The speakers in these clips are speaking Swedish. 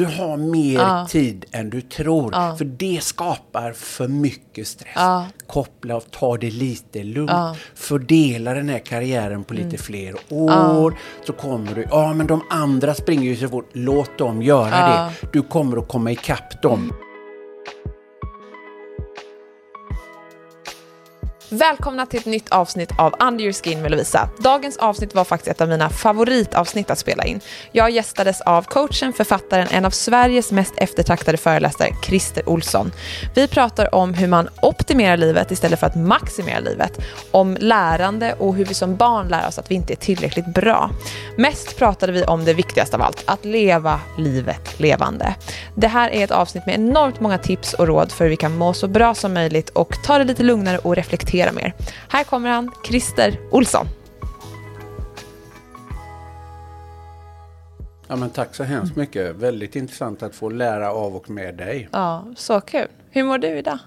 Du har mer tid än du tror. För det skapar för mycket stress. Koppla och ta det lite lugnt. Fördela den här karriären på lite Mm. fler år. Så kommer du, ja men de andra springer ju så fort. Låt dem göra det. Du kommer att komma ikapp dem. Välkomna till ett nytt avsnitt av Under Your Skin med Lovisa. Dagens avsnitt var faktiskt ett av mina favoritavsnitt att spela in. Jag gästades av coachen, författaren, en av Sveriges mest eftertraktade föreläsare, Christer Olsson. Vi pratar om hur man optimerar livet istället för att maximera livet, om lärande och hur vi som barn lär oss att vi inte är tillräckligt bra. Mest pratade vi om det viktigaste av allt, att leva livet levande. Det här är ett avsnitt med enormt många tips och råd för hur vi kan må så bra som möjligt och ta det lite lugnare och reflektera mer. Här kommer han, Christer Olsson. Ja, men tack så hemskt mycket. Väldigt intressant att få lära av och med dig. Ja, så kul. Hur mår du idag?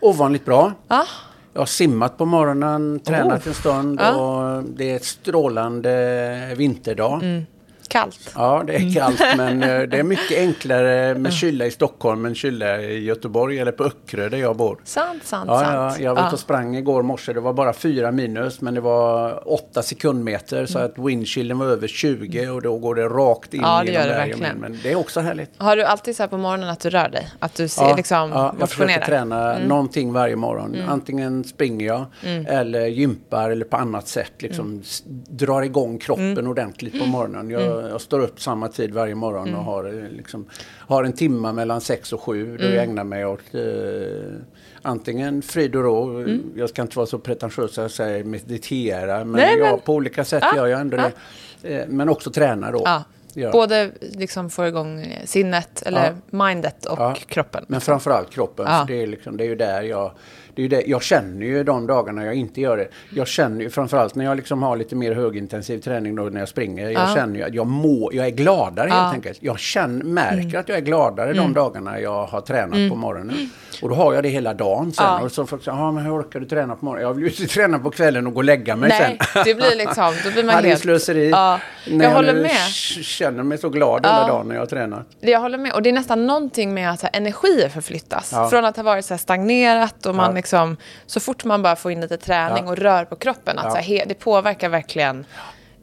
Ovanligt bra. Ja, Jag har simmat på morgonen, tränat Oh. en stund Ja. och det är ett strålande vinterdag. Kallt. Ja, det är kallt men eh, det är mycket enklare med kyla i Stockholm än kyla i Göteborg eller på Öckerö där jag bor. Sant, sant, Ja, sant. ja, jag var ute Ja. och sprang igår morse. Det var bara fyra minus, men det var åtta sekundmeter. Så att windchillen var över 20 och då går det rakt in Ja, det i gör de det verkligen. Men det är också härligt. Har du alltid så här på morgonen att du rör dig? Att du ser, liksom ja, jag försöker träna Mm. någonting varje morgon. Antingen springer jag eller gympar eller på annat sätt. Liksom Mm. drar igång kroppen ordentligt på morgonen. Jag, Mm. jag står upp samma tid varje morgon och har, eh, liksom, har en timma mellan sex och sju. Då Mm. jag ägnar mig åt eh, antingen frid och ro. Mm. Jag ska inte vara så pretentiös att jag säger meditera. Men, Nej, ja, men- på olika sätt Ja, gör jag ändå ja. det. Eh, men också träna då. Ja. Ja. Både liksom få igång eh, sinnet, eller mindet och Ja. kroppen. Men framförallt kroppen. Ja. För det, är liksom, det är ju där jag... Det är det, jag känner ju de dagarna jag inte gör det. Jag känner ju framförallt när jag liksom har lite mer högintensiv träning då när jag springer. Jag Ja. känner ju att jag mår, jag är gladare Ja. Mm. helt enkelt. Jag känner, märker att jag är gladare de dagarna jag har tränat på morgonen. Och då har jag det hela dagen sen. Ja. Och så folk säger, ja men hur orkar du träna på morgonen? Jag vill ju inte träna på kvällen och gå och lägga mig Nej, sen. det blir liksom, då blir man Ja, det är helt... slöseri. Ja, När jag jag, håller med. känner mig så glad hela dagen när jag har tränat. Jag håller med. Och det är nästan någonting med att här, energier förflyttas. Från att ha varit så här, stagnerat och man. Liksom, så fort man bara får in lite träning Ja. och rör på kroppen, att Ja. här, det påverkar verkligen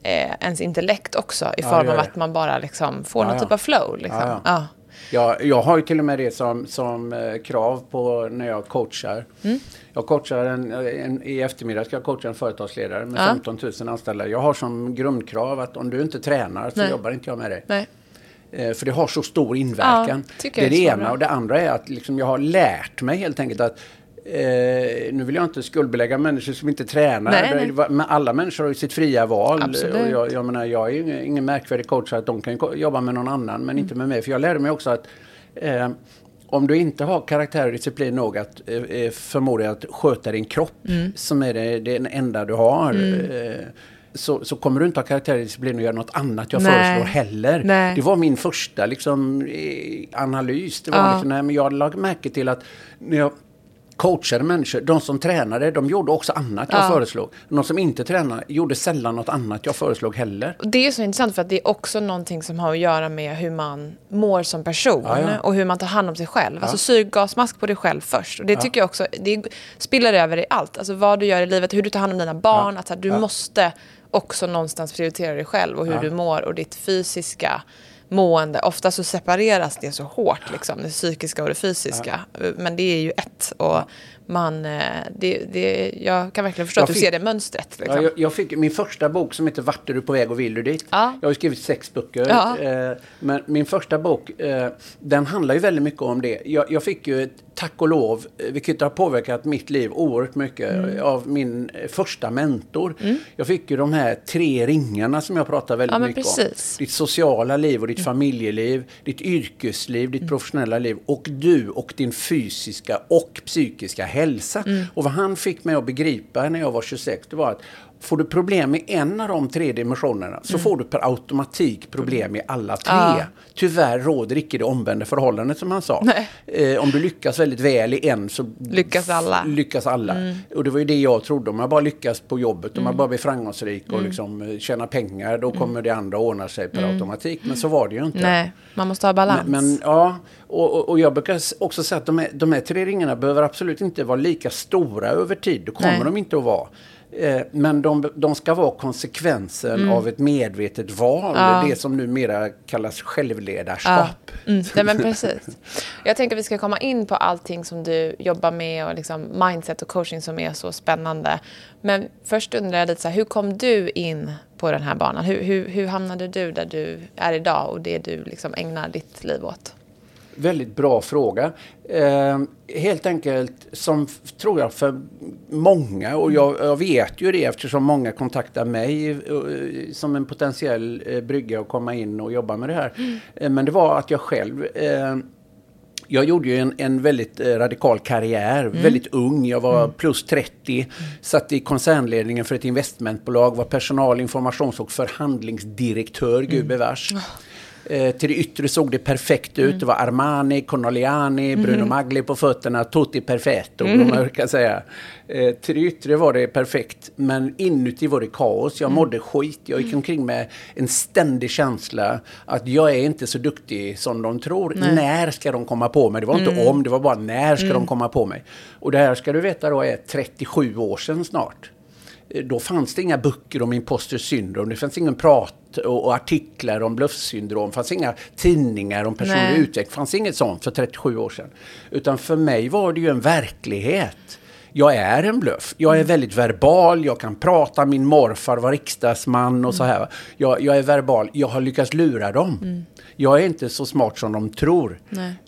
eh, ens intellekt också i form av att man bara liksom får någon typ av flow. Liksom. Ja, Ja, ja. Jag, jag har ju till och med det som, som eh, krav på när jag coachar. Mm. Jag coachar en, en, I eftermiddag ska jag coacha en företagsledare med Ja. 15 000 anställda. Jag har som grundkrav att om du inte tränar så Nej. jobbar inte jag med dig. Nej. Eh, För det har så stor inverkan. Ja, det är det ena. Och det andra är att liksom jag har lärt mig helt enkelt att Eh, nu vill jag inte skuldbelägga människor som inte tränar. Nej, nej. Men alla människor har ju sitt fria val. Absolut. Och jag, jag menar, jag är ju ingen, märkvärdig coach så att de kan jobba med någon annan men inte med mig. För jag lärde mig också att eh, om du inte har karaktär och disciplin nog att eh, eh, förmå dig att sköta din kropp Mm. som är det, det enda du har. Eh, så, så kommer du inte ha karaktär och disciplin och göra något annat jag Nej. föreslår heller. Nej. Det var min första liksom, analys. Det var Ja. liksom, nej, men jag lade märke till att när jag coachade människor, de som tränade, de gjorde också annat jag Ja. föreslog. De som inte tränade gjorde sällan något annat jag föreslog heller. Det är så intressant för att det är också någonting som har att göra med hur man mår som person Ja, ja. och hur man tar hand om sig själv. Alltså syrgasmask på dig själv först. Och det tycker jag också, det spiller över i allt. Alltså vad du gör i livet, hur du tar hand om dina barn. Att här, du måste också någonstans prioritera dig själv och hur du mår och ditt fysiska mående. Ofta så separeras det så hårt, liksom, det psykiska och det fysiska. Men det är ju ett. Och man, eh, det, det, jag kan verkligen förstå Jag att du ser det mönstret. Liksom. Ja, jag, jag fick min första bok som heter Vart är du på väg och vill du dit? Ja. Jag har skrivit sex böcker. Ja. Eh, men min första bok, eh, den handlar ju väldigt mycket om det. Jag, jag fick ju ett tack och lov, eh, vilket har påverkat mitt liv oerhört mycket, Mm. av min eh, första mentor. Jag fick ju de här tre ringarna som jag pratar väldigt Ja, mycket precis. om. Ditt sociala liv och ditt familjeliv, ditt yrkesliv, ditt professionella liv och du och din fysiska och psykiska hälsa. Och vad han fick mig att begripa när jag var 26, det var att Får du problem i en av de tre dimensionerna så får du per automatik problem i alla tre. Ja. Tyvärr råder icke det omvända förhållandet som han sa. Eh, om du lyckas väldigt väl i en så Lyckas alla. lyckas alla. Och det var ju det jag trodde. Om jag bara lyckas på jobbet, om jag bara blir framgångsrik och liksom eh, tjänar pengar, då kommer det andra ordna sig per automatik. Men så var det ju inte. Nej, man måste ha balans. Men, men ja, och, och, och jag brukar också säga att de här, de här tre ringarna behöver absolut inte vara lika stora över tid. Det kommer Nej. de inte att vara. Eh, men de, de ska vara konsekvensen av ett medvetet val. Mm. Ja. Det som numera kallas självledarskap. Mm, nej, men precis. Jag tänker att vi ska komma in på allting som du jobbar med och liksom mindset och coaching som är så spännande. Men först undrar jag lite så här, hur kom du in på den här banan? Hur, hur, hur hamnade du där du är idag och det du liksom ägnar ditt liv åt? Väldigt bra fråga. Eh, helt enkelt som tror jag för många och jag, jag vet ju det eftersom många kontaktar mig eh, som en potentiell eh, brygga att komma in och jobba med det här. Eh, men det var att jag själv eh, jag gjorde ju en, en väldigt eh, radikal karriär, väldigt ung. Jag var plus 30, satt i koncernledningen för ett investmentbolag, var personal, informations och förhandlingsdirektör, gud bevars. Eh, till det yttre såg det perfekt ut. Det var Armani, Corneliani, Bruno Magli på fötterna, Tutti Perfetto, mm. man brukar säga. Eh, till det yttre var det perfekt, men inuti var det kaos. Jag mådde skit. Jag gick omkring med en ständig känsla att jag är inte så duktig som de tror. När ska de komma på mig? Det var inte om, det var bara när ska de komma på mig? Och det här ska du veta då är 37 år sedan snart. Eh, Då fanns det inga böcker om imposter syndrom, det fanns ingen prat och, och artiklar om bluffsyndrom, det fanns inga tidningar om personlig Nej. utveckling, det fanns inget sånt för 37 år sedan. Utan för mig var det ju en verklighet. Jag är en bluff. Jag är väldigt verbal, jag kan prata, min morfar var riksdagsman och så här. Jag, jag är verbal, jag har lyckats lura dem. Jag är inte så smart som de tror.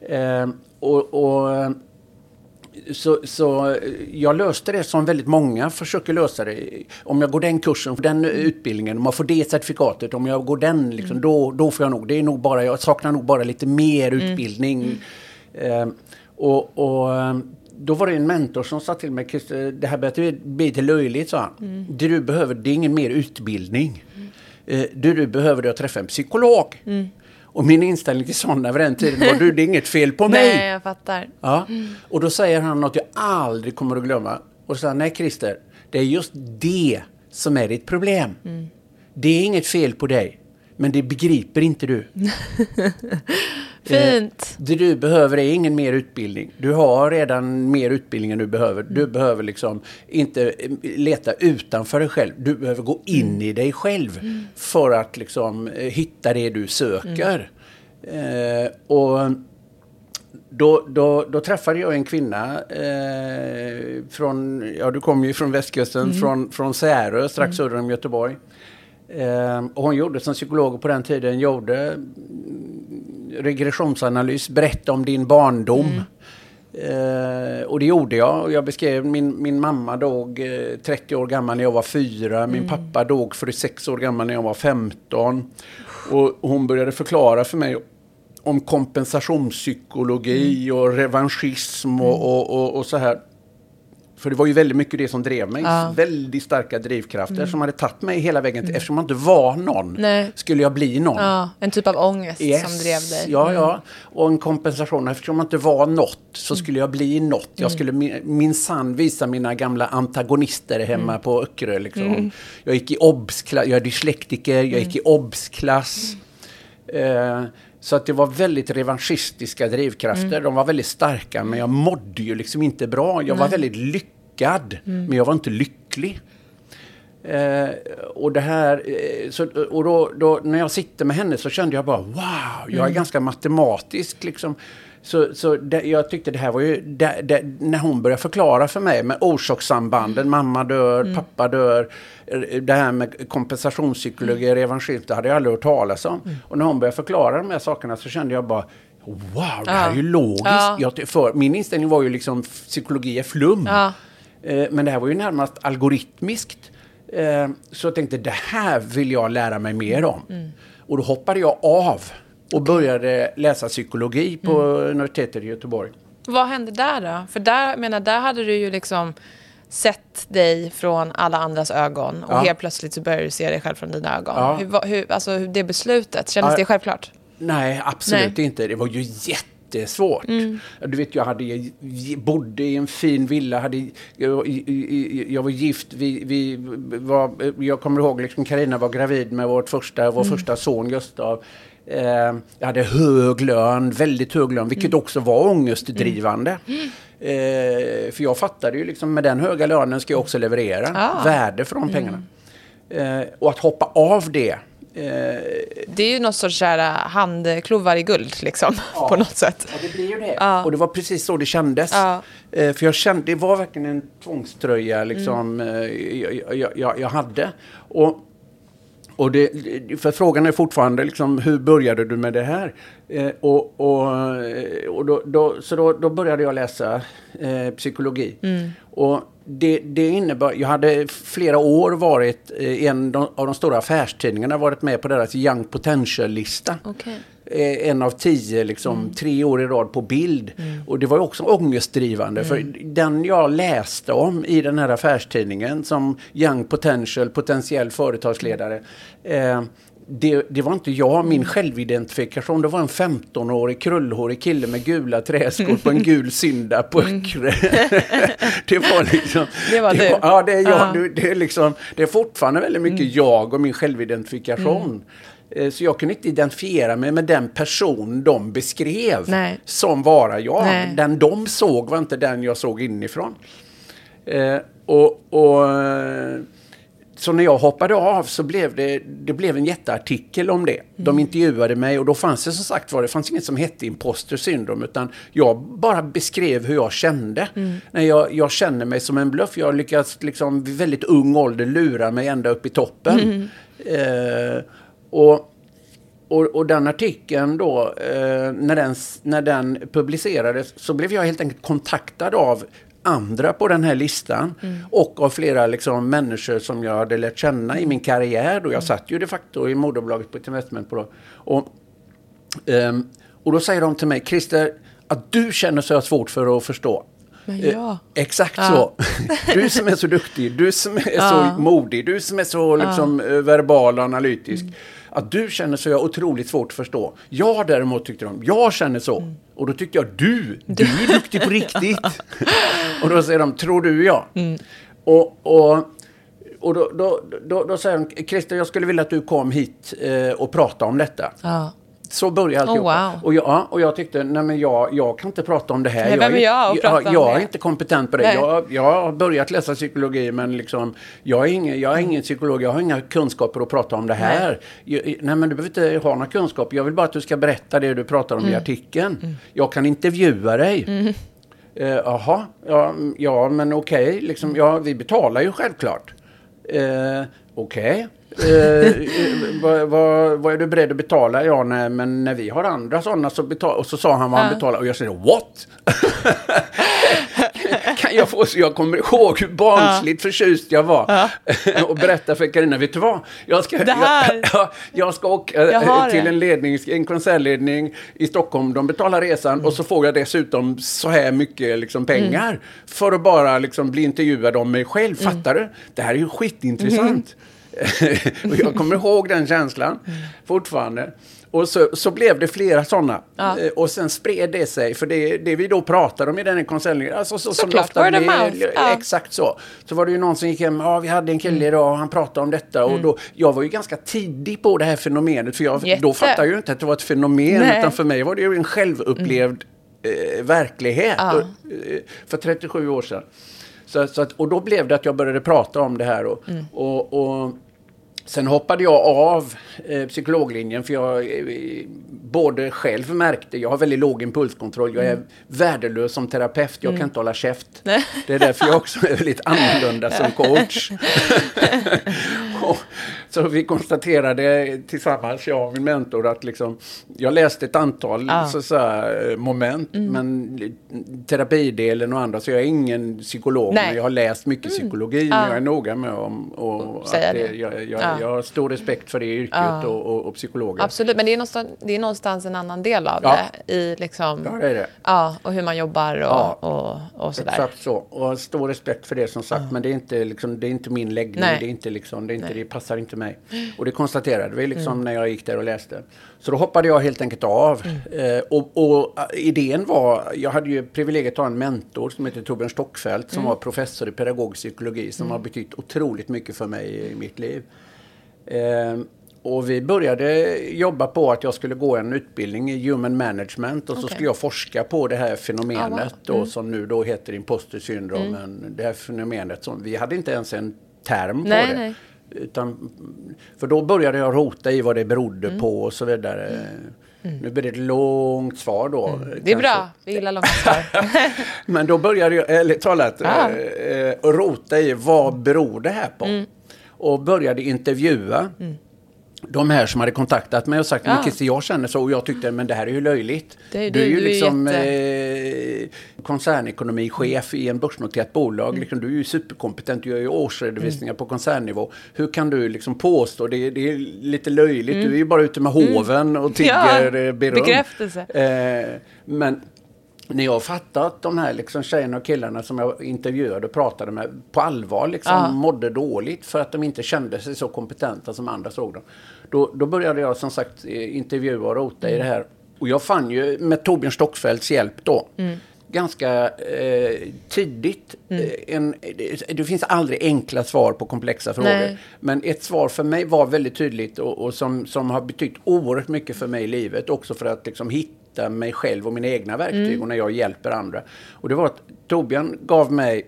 Eh, och, och så, så jag löste det som väldigt många försöker lösa det. Om jag går den kursen, den utbildningen, om jag får det certifikatet, om jag går den, liksom, då, då får jag nog. Det är nog bara, jag saknar nog bara lite mer utbildning. Eh, och, och då var det en mentor som sa till mig, det här börjar bli lite löjligt, sa han. Det du behöver, det är ingen mer utbildning. Eh, det du behöver är att träffa en psykolog. Och min inställning till sådana vid den tiden var, du, det är inget fel på mig. Nej, jag fattar. Ja. Och då säger han något jag aldrig kommer att glömma. Och så säger nej Christer, det är just det som är ditt problem. Det är inget fel på dig, men det begriper inte du. Fint. Det du behöver är ingen mer utbildning. Du har redan mer utbildning än du behöver. Du behöver liksom inte eh, leta utanför dig själv. Du behöver gå in i dig själv för att liksom eh, hitta det du söker. Eh, och då, då, då träffade jag en kvinna eh, från, ja du kommer ju från västkusten, från, från Särö strax söder om Göteborg. Eh, och hon gjorde som psykologer på den tiden gjorde regressionsanalys, berätta om din barndom. Eh, och det gjorde jag. Jag beskrev min, min mamma dog eh, 30 år gammal när jag var fyra. Min pappa dog 46 år gammal när jag var 15. Och hon började förklara för mig om kompensationspsykologi och revanschism och, och, och, och så här. För det var ju väldigt mycket det som drev mig. Ja. Väldigt starka drivkrafter som hade tagit mig hela vägen. till Eftersom jag inte var någon Nej. skulle jag bli någon. Ja, en typ av ångest Yes. som drev dig. Mm. Ja, ja. Och en kompensation. Eftersom jag inte var något så skulle jag bli något. Mm. Jag skulle min- minsann visa mina gamla antagonister hemma Mm. på Öckerö. Liksom. Jag gick i obs-klass, jag är dyslektiker, jag Mm. gick i obs-klass. Eh, så att det var väldigt revanschistiska drivkrafter. Mm. De var väldigt starka, men jag mådde ju liksom inte bra. Jag var väldigt lyckad, Mm. men jag var inte lycklig. Eh, och det här, eh, så, och då, då, när jag sitter med henne så kände jag bara wow, jag Mm. är ganska matematisk liksom. Så, så det, jag tyckte det här var ju, det, det, när hon började förklara för mig med orsakssambanden, mamma dör, Mm. pappa dör, eh, det här med kompensationspsykologi, Mm. revanschism, det hade jag aldrig hört talas om. Och när hon började förklara de här sakerna så kände jag bara Wow, det här Ja. är ju logiskt. Ja. Jag, för, min inställning var ju liksom psykologi är flum. Ja. Eh, Men det här var ju närmast algoritmiskt. Eh, Så jag tänkte, det här vill jag lära mig mer om. Mm. Och då hoppade jag av och började läsa psykologi på Mm. universitetet i Göteborg. Vad hände där då? För där, menar, där hade du ju liksom... sett dig från alla andras ögon och Ja. helt plötsligt så börjar du se dig själv från dina ögon. Ja. Hur, hur, alltså det beslutet, kändes Ja. det självklart? Nej, absolut Nej. Inte. Det var ju jättesvårt. Du vet, jag hade, bodde i en fin villa. Hade, jag, jag var gift. Vi, vi var, jag kommer ihåg liksom Carina var gravid med vårt första, vår Mm. första son Gustav. Eh, jag hade hög lön, väldigt hög lön, vilket också var ångestdrivande. Eh, för jag fattade ju liksom med den höga lönen ska jag också leverera Ah. värde för de pengarna. Eh, och att hoppa av det Det är ju något sorts här, handklovar i guld liksom, på något sätt. Ja, det blir ju det. Ja. Och det var precis så det kändes. Ja. Eh, för jag kände, det var verkligen en tvångströja liksom, eh, jag, jag, jag, jag hade. Och, och det, för frågan är fortfarande liksom, hur började du med det här? Eh, och och, eh, och då, då, så då, då började jag läsa eh, psykologi. Och det, det innebar, jag hade flera år varit eh, en av de stora affärstidningarna, varit med på deras Young Potential-lista. Okej. Eh, en av tio, liksom, tre år i rad på bild. Och det var också ångestdrivande. För den jag läste om i den här affärstidningen som Young Potential, potentiell företagsledare. Eh, det, det var inte jag, min självidentifikation. Det var en 15-årig krullhårig kille med gula träskor på en gul synda på Öckerö. det var liksom... Det var du. ja, det är jag. Ja. Du, det, är liksom, det är fortfarande väldigt mycket jag och min självidentifikation. Eh, Så jag kunde inte identifiera mig med den person de beskrev Nej. som vara jag. Nej. Den de såg var inte den jag såg inifrån. Eh, och, och, eh, så när jag hoppade av så blev det, det blev en jätteartikel om det. De intervjuade mig och då fanns det som sagt var, det fanns inget som hette imposter syndrom utan jag bara beskrev hur jag kände. När jag, jag känner mig som en bluff. Jag lyckats liksom vid väldigt ung ålder lura mig ända upp i toppen. Eh, och och, och den artikeln då, eh, när, den, när den publicerades så blev jag helt enkelt kontaktad av andra på den här listan och av flera liksom, människor som jag hade lärt känna i min karriär. Och jag satt ju de facto i moderbolaget på ett investmentbolag. Och, ehm, och då säger de till mig, Christer, att du känner så svårt för att förstå. Men Eh, ja. Exakt Ja. så. Du som är så duktig, du som är Ja. så modig, du som är så liksom, eh, verbal och analytisk. Mm. Att du känner så är otroligt svårt att förstå. Jag däremot tyckte de, jag känner så. Mm. Och då tyckte jag, du, du är duktig på riktigt. och då säger de, tror du ja. Mm. Och, och, och då, då, då, då säger de, Christer jag skulle vilja att du kom hit eh, och pratade om detta. Ja. Så började alltihopa. Oh, wow. och, jag, ja, och jag tyckte, nej men jag, jag kan inte prata om det här. Nej, vem är jag jag, jag det? är inte kompetent på det. Nej. Jag, jag har börjat läsa psykologi men liksom, jag, är ingen, jag är ingen psykolog, jag har inga kunskaper att prata om det här. Jag, nej men du behöver inte ha några kunskaper, jag vill bara att du ska berätta det du pratar om i Mm. artikeln. Jag kan intervjua dig. Eh, Jaha, ja, mm, ja men okej, liksom, ja, vi betalar ju självklart. Eh, okej. Eh, vad, vad, vad är du beredd att betala? Ja, nej, men när vi har andra sådana så betalar... Och så sa han vad han Ja. betalar och jag säger what? kan jag få så jag kommer ihåg hur barnsligt förtjust jag var. och berätta för Carina, vet du vad? Jag ska, jag, jag, jag ska åka Jag eh, till det. en, ledning, en konsertledning i Stockholm. De betalar resan och så får jag dessutom så här mycket liksom, pengar för att bara liksom, bli intervjuad om mig själv. Fattar du? Det här är ju skitintressant. Och jag kommer ihåg den känslan fortfarande. Och så, så blev det flera sådana. Ja. Eh, Och sen spred det sig, för det, det vi då pratade om i den konsertledningen, alltså så, som det Såklart, ofta blir, ja. exakt så. Så var det ju någon som gick hem, ja vi hade en kille idag och han pratade om detta. Och då, jag var ju ganska tidig på det här fenomenet, för jag, Jätte. då fattade jag ju inte att det var ett fenomen, Nej. utan för mig var det ju en självupplevd eh, verklighet Ja. och, eh, för 37 år sedan. Så, så att, och då blev det att jag började prata om det här. Och, och, och sen hoppade jag av eh, psykologlinjen för jag eh, både själv märkte, jag har väldigt låg impulskontroll, jag är värdelös som terapeut, jag kan inte hålla käft. Nej. Det är därför jag också är väldigt annorlunda som coach. och, så vi konstaterade tillsammans, jag och min mentor, att liksom, jag läste ett antal Ja. så, så här, eh, moment, men terapidelen och andra, så jag är ingen psykolog, Nej. men jag har läst mycket psykologi, Ja. men jag är noga med om, och att det, jag, jag, Ja. jag har stor respekt för det yrke Ja. och, och, och, psykologer. Absolut, men det är, någonstans, det är någonstans en annan del av ja. det. I liksom, ja, det är det. Ja, och hur man jobbar och, ja. och, och sådär. Exakt så. Och stor respekt för det som sagt. Men det är inte, liksom, det är inte min läggning. Det, är inte, liksom, det, är inte, det passar inte mig. Och det konstaterade vi liksom mm. när jag gick där och läste. Så då hoppade jag helt enkelt av. Mm. Eh, och, och, eh, idén var, jag hade ju privilegiet att ha en mentor som heter Torbjörn Stockfeldt som mm. var professor i pedagogisk psykologi som mm. har betytt otroligt mycket för mig i mitt liv. Eh, och vi började jobba på att jag skulle gå en utbildning i human management och okay. så skulle jag forska på det här fenomenet ah, wow. mm. då, som nu då heter imposter syndrom. Mm. Det här fenomenet som vi hade inte ens en term nej, på det. Nej. Utan, för då började jag rota i vad det berodde mm. på och så vidare. Mm. Nu blir det ett långt svar då. Mm. Det är kanske. bra, vi gillar långa svar. Men då började jag, ärligt talat, ah. eh, rota i vad beror det här på? Mm. Och började intervjua. Mm de här som hade kontaktat mig och sagt ja. Christer, jag känner så och jag tyckte men det här är ju löjligt. Är, du, är ju du liksom är jätte... eh, koncernekonomichef i en börsnoterat bolag. Mm. Liksom, du är ju superkompetent, du gör ju årsredovisningar mm. på koncernnvän. Hur kan du liksom påstå, det, det är lite löjligt, mm. du är ju bara ute med hoven och tigger ja, beröm. Bekräftelse. Eh, men när jag fattat de här liksom tjejerna och killarna som jag intervjuade och pratade med på allvar liksom ja. mådde dåligt för att de inte kände sig så kompetenta som andra såg dem. Då, då började jag som sagt intervjua och rota mm. i det här. Och jag fann ju med Torbjörn Stockfeldts hjälp då mm. ganska eh, tidigt mm. Eh, en, det, det, finns aldrig enkla svar på komplexa frågor. Nej. Men ett svar för mig var väldigt tydligt och, och, som, som har betytt oerhört mycket för mig i livet. Också för att liksom hitta hitta mig själv och mina egna verktyg mm. och när jag hjälper andra. Och det var att Torbjörn gav mig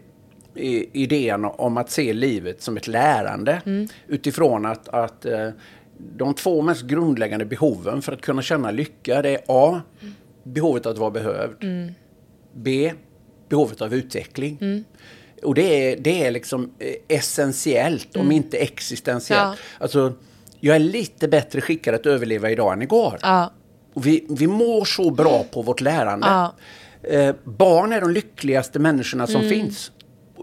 idén om att se livet som ett lärande mm. utifrån att, att eh, de två mest grundläggande behoven för att kunna känna lycka det är A. Behovet att vara behövd. Mm. B. Behovet av utveckling. Mm. Och det är, det är liksom eh, essentiellt, om mm. inte existentiellt. Ja. Alltså, jag är lite bättre skickad att överleva idag än igår. Ja. Vi, vi mår så bra på vårt lärande. Ja. Eh, barn är de lyckligaste människorna som mm. finns.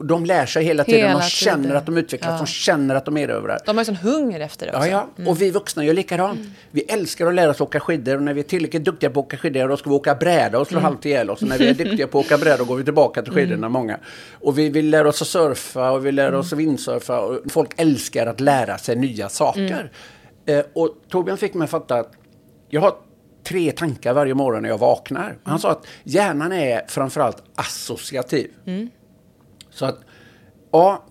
De lär sig hela tiden, hela de känner tiden. att de utvecklas, ja. de känner att de erövrar. De har ju sån hunger efter det också. Ja, ja. Mm. och vi vuxna gör likadant. Mm. Vi älskar att lära oss åka skidor och när vi är tillräckligt duktiga på att åka skidor då ska vi åka bräda och slå mm. halvt ihjäl oss. Och när vi är duktiga på att åka bräda går vi tillbaka till skidorna mm. många. Och vi vill lära oss att surfa och vi lär oss att vindsurfa. Och folk älskar att lära sig nya saker. Mm. Eh, och Torbjörn fick mig att fatta att jag har tre tankar varje morgon när jag vaknar. Mm. Han sa att hjärnan är framförallt associativ. Mm. Så att, ja,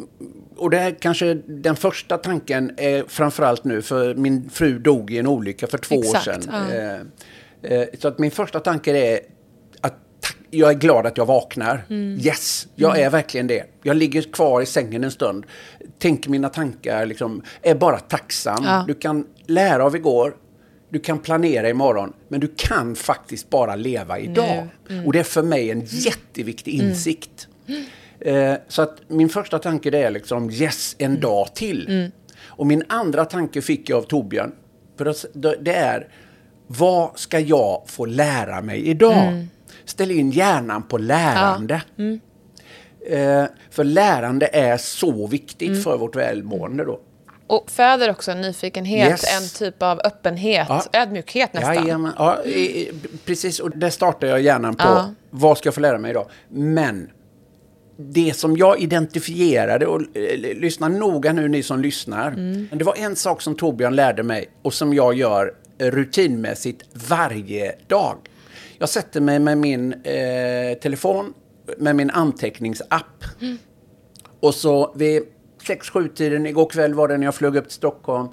och det är kanske den första tanken är framförallt nu, för min fru dog i en olycka för två Exakt, år sedan. Ja. Eh, eh, så att min första tanke är att jag är glad att jag vaknar. Mm. Yes, jag mm. är verkligen det. Jag ligger kvar i sängen en stund. Tänker mina tankar, liksom, är bara tacksam. Ja. Du kan lära av igår, du kan planera imorgon, men du kan faktiskt bara leva idag. Mm. Och det är för mig en jätteviktig mm. insikt. Mm. Eh, så att min första tanke det är liksom yes, en mm. dag till. Mm. Och min andra tanke fick jag av Torbjörn. För det är, vad ska jag få lära mig idag? Mm. Ställ in hjärnan på lärande. Ja. Eh, för lärande är så viktigt för vårt välmående då. Och föder också en nyfikenhet, yes. en typ av öppenhet, ja. ödmjukhet nästan. Ja, ja, precis, och det startar jag gärna på. Ja. Vad ska jag få lära mig idag? Men det som jag identifierade, och eh, lyssna noga nu ni som lyssnar. Mm. Det var en sak som Torbjörn lärde mig och som jag gör rutinmässigt varje dag. Jag sätter mig med min eh, telefon, med min anteckningsapp. Mm. Och så vid 6-7 tiden, igår kväll var det när jag flög upp till Stockholm.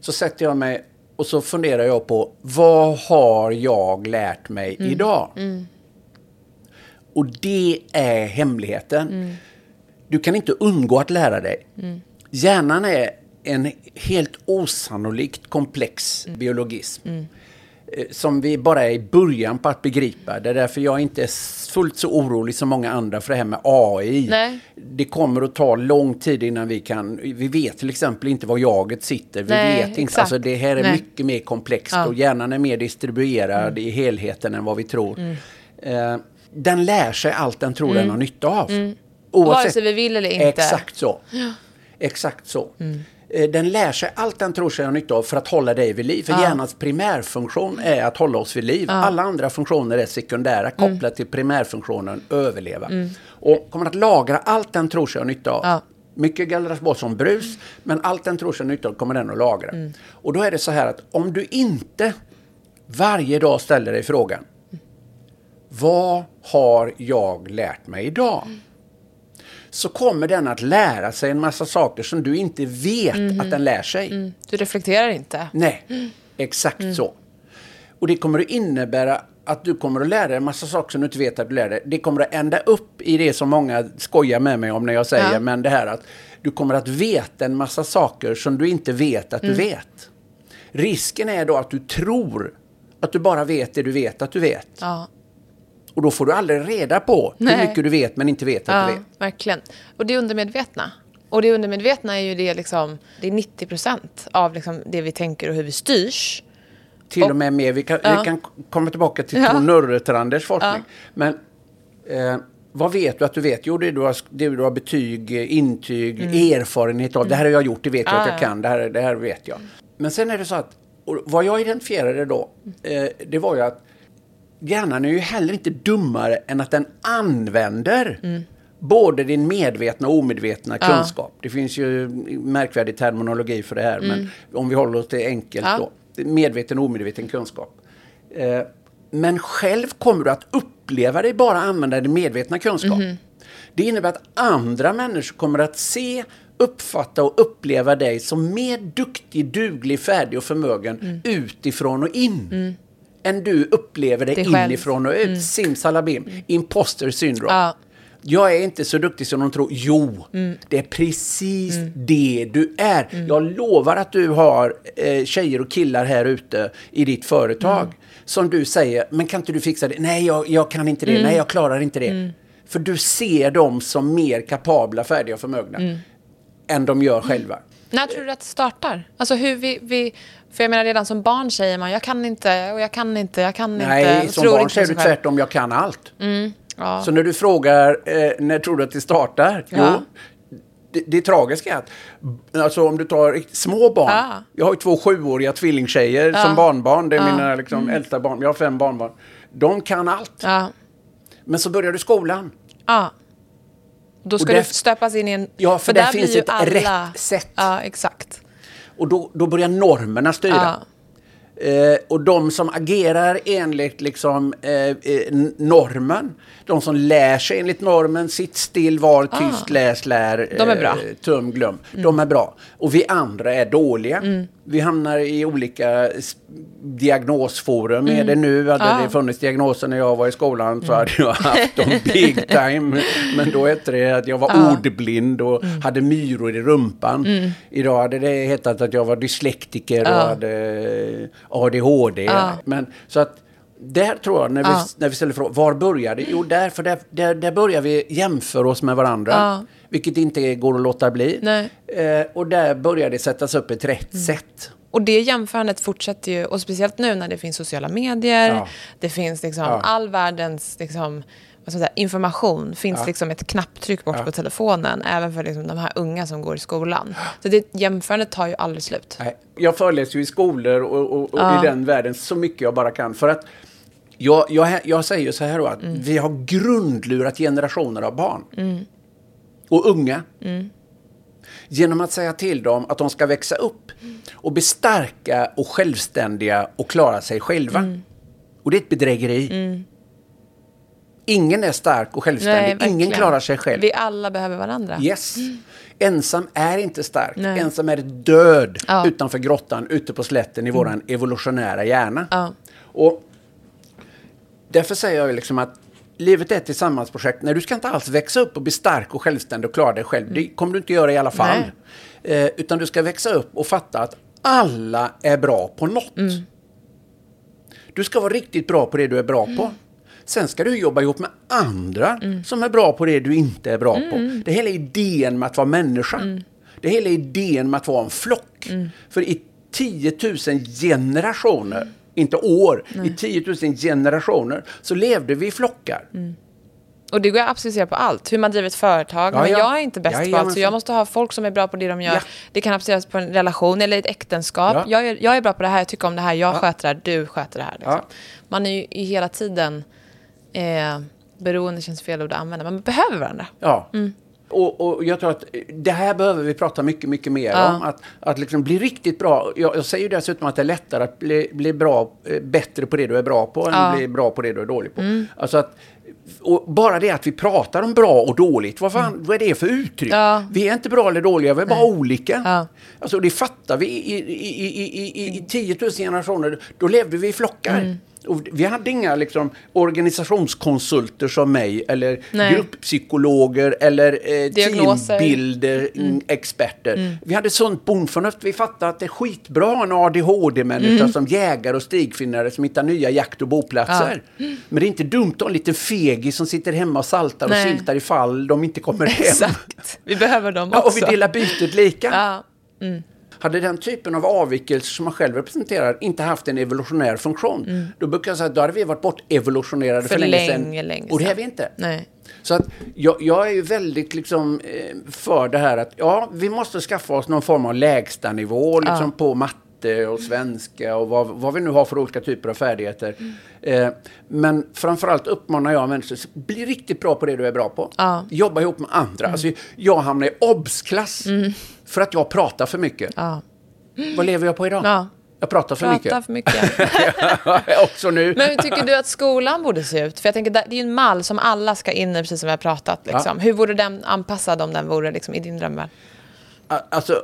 Så sätter jag mig och så funderar jag på vad har jag lärt mig mm. idag? Mm. Och det är hemligheten. Mm. Du kan inte undgå att lära dig. Mm. Hjärnan är en helt osannolikt komplex mm. biologism. Eh, som vi bara är i början på att begripa. Det är därför jag inte är fullt så orolig som många andra för det här med AI. Nej. Det kommer att ta lång tid innan vi kan... Vi vet till exempel inte var jaget sitter. Vi Nej, vet inte. Alltså det här är Nej. mycket mer komplext ja. och hjärnan är mer distribuerad mm. i helheten än vad vi tror. Mm. Eh, den lär sig allt den tror mm. den har nytta av. Mm. Oavsett, Vare sig vi vill eller inte. Exakt så. Ja. Exakt så. Mm. Eh, Den lär sig allt den tror sig ha nytta av för att hålla dig vid liv. För Ja. hjärnans primärfunktion är att hålla oss vid liv. Alla andra funktioner är sekundära Mm. kopplat till primärfunktionen överleva. Och kommer att lagra allt den tror sig ha nytta av. Ja. Mycket gallras bort som brus, men allt den tror sig ha nytta av kommer den att lagra. Mm. Och då är det så här att om du inte varje dag ställer dig frågan Vad har jag lärt mig idag? Så kommer den att lära sig en massa saker som du inte vet Mhm. att den lär sig. Mm. Du reflekterar inte. Nej, exakt så. Och det kommer att innebära att du kommer att lära dig en massa saker som du inte vet att du lär dig. Det kommer att ända upp i det som många skojar med mig om när jag säger, Ja. men det här att du kommer att veta en massa saker som du inte vet att du vet. Risken är då att du tror att du bara vet det du vet att du vet. Ja. Och då får du aldrig reda på Nej. hur mycket du vet men inte vet att Ja, du vet. verkligen. Och det undermedvetna. Och det undermedvetna är ju det liksom, det är 90 procent av liksom det vi tänker och hur vi styrs. Till och med mer. Vi kan, Ja. vi kan komma tillbaka till Ja. Tor Nurretranders forskning. Ja. Men eh, vad vet du att du vet? Jo, det du har, det du har betyg, intyg, erfarenhet av. Det här har jag gjort, det vet jag Ah, att jag Mm. ja. kan. Det här, det här vet jag. Men sen är det så att, och vad jag identifierade då, eh, det var ju att hjärnan är ju heller inte dummare än att den använder Mm. både din medvetna och omedvetna Ja. kunskap. Det finns ju märkvärdig terminologi för det här, men om vi håller oss till enkelt Mm. Ja. då. Medveten och omedveten kunskap. Eh, men själv kommer du att uppleva dig bara använda din medvetna kunskap. Mhm. Det innebär att andra människor kommer att se, uppfatta och uppleva dig som mer duktig, duglig, färdig och förmögen Mm. utifrån och in. Än du upplever själv. Mm. inifrån och ut. Simsalabim. Imposter syndrome. Ja. Jag är inte så duktig som de tror. Jo, Mm. det är precis det du är. Jag lovar att du har eh, tjejer och killar här ute i ditt företag Mm. som du säger, men kan inte du fixa det? Nej, jag, jag kan inte det. Mm. Nej, jag klarar inte det. För du ser dem som mer kapabla, färdiga och förmögna Mm. än de gör själva. När tror du att det startar? Alltså hur vi, vi... För jag menar redan som barn säger man jag kan inte och jag kan inte, jag kan inte. Nej, som barn inte på säger du tvärtom, jag kan allt. Ja. Så när du frågar eh, när tror du att det startar? Ja. Jo, det, det tragiska är att alltså, om du tar små barn. Ja. Jag har ju två sjuåriga tvillingtjejer som barnbarn. Det är. Mm. mina liksom, äldsta barn. Jag har fem barnbarn. De kan allt. Ja. Men så börjar du skolan. Då ska där- du stöpas in i en... Ja, för där blir finns ett rätt sätt. Ja, exakt. Och då, då börjar normerna styra. Ja. Eh, och de som agerar enligt liksom, eh, eh, normen, de som lär sig enligt normen, sitt still, var, tyst, läs, lär, Ah. De är bra. Mm. Eh, tum, glöm. De är bra. Och vi andra är dåliga. Vi hamnar i olika diagnosforum. Är det nu? Hade Mm. Ah. det funnits diagnoser när jag var i skolan så hade jag haft dem big time. Men då hette det att jag var Ja. ordblind och Mm. hade myror i rumpan. Idag hade det hetat att jag var dyslektiker och Ja. hade ADHD. Men, så att där tror jag, när vi, när vi ställer frågan, var börjar det? Jo, där, för där, där, där börjar vi jämföra oss med varandra. Vilket inte går att låta bli. Nej. Eh, och där börjar det sättas upp ett rätt Mm. sätt. Och det jämförandet fortsätter ju, och speciellt nu när det finns sociala medier, Ja. det finns liksom Ja. all världens liksom, säga, information, finns Ja. liksom ett knapptryck bort på telefonen, även för liksom de här unga som går i skolan. Så det jämförandet tar ju aldrig slut. Nej, jag föreläser ju i skolor och, och, och i den världen så mycket jag bara kan. För att jag, jag, jag säger så här då att Mm. vi har grundlurat generationer av barn. Och unga. Mm. Genom att säga till dem att de ska växa upp och bli starka och självständiga och klara sig själva. Mm. Och det är ett bedrägeri. Ingen är stark och självständig. Ingen verkligen. klarar sig själv. Vi alla behöver varandra. Yes. Ensam är inte stark. Nej. Ensam är död Ja. utanför grottan, ute på slätten i våran evolutionära hjärna. Ja. Och därför säger jag liksom att livet är ett tillsammansprojekt. Nej, du ska inte alls växa upp och bli stark och självständig och klara dig själv. Det kommer du inte göra i alla fall. Eh, utan du ska växa upp och fatta att alla är bra på något. Du ska vara riktigt bra på det du är bra på. Sen ska du jobba ihop med andra som är bra på det du inte är bra på. Det är hela idén med att vara människa. Det är hela idén med att vara en flock. För i 10 000 generationer, inte år, i 10 000 generationer så levde vi i flockar. Och det går att applicera på allt. Hur man driver ett företag. Ja, men ja. jag är inte bäst på Jajamensan. allt. Så jag måste ha folk som är bra på det de gör. Ja. Det kan appliceras på en relation eller ett äktenskap. Ja. Jag, är, jag är bra på det här, jag tycker om det här, jag Ja. sköter det här, du sköter det här. Liksom. Ja. Man är ju i hela tiden... Eh, beroende känns fel ord att använda. Man behöver varandra. Ja. Mm. Och, och jag tror att det här behöver vi prata mycket, mycket mer Ja. om. Att, att liksom bli riktigt bra. Jag, jag säger ju dessutom att det är lättare att bli, bli bra, eh, bättre på det du är bra på än Ja. att bli bra på det du är dålig på. Mm. Alltså att, och bara det att vi pratar om bra och dåligt, vad, fan, vad är det för uttryck? Mm. Ja. Vi är inte bra eller dåliga, vi är bara olika. Ja. Alltså det fattar vi i, i, i, i, i, i 10 000 generationer. Då levde vi i flockar. Mm. Och vi hade inga liksom, organisationskonsulter som mig eller Nej. grupppsykologer eller eh, Diagnoser. teambilder, mm. experter. Vi hade sunt bondförnuft. Vi fattade att det är skitbra en ADHD-människa som jägare och stigfinnare som hittar nya jakt och boplatser. Men det är inte dumt att ha en liten fegis som sitter hemma och saltar och Nej. siltar ifall de inte kommer hem. Exakt. Vi behöver dem Ja, och också. vi delar bytet lika. Ja. Hade den typen av avvikelser som man själv representerar inte haft en evolutionär funktion, då brukar jag säga att då hade vi varit bort evolutionerade för, Mm. För länge sedan. länge, länge och det är sedan. vi inte. Nej. Så att jag, jag är ju väldigt liksom, eh, för det här att ja, vi måste skaffa oss någon form av lägstanivå liksom, på matte och svenska och vad, vad vi nu har för olika typer av färdigheter. Mm. Eh, men framförallt uppmanar jag människor, bli riktigt bra på det du är bra på. Ja. Mm. Jobba ihop med andra. Alltså, jag hamnar i obs-klass för att jag pratar för mycket. Ja. Vad lever jag på idag? Ja. Jag pratar för Prata mycket. för mycket. Också nu. Men hur tycker du att skolan borde se ut? För jag tänker, det är ju en mall som alla ska in i, precis som vi har pratat. Liksom. Hur vore den anpassad om den vore liksom, i din drömvärld? Alltså,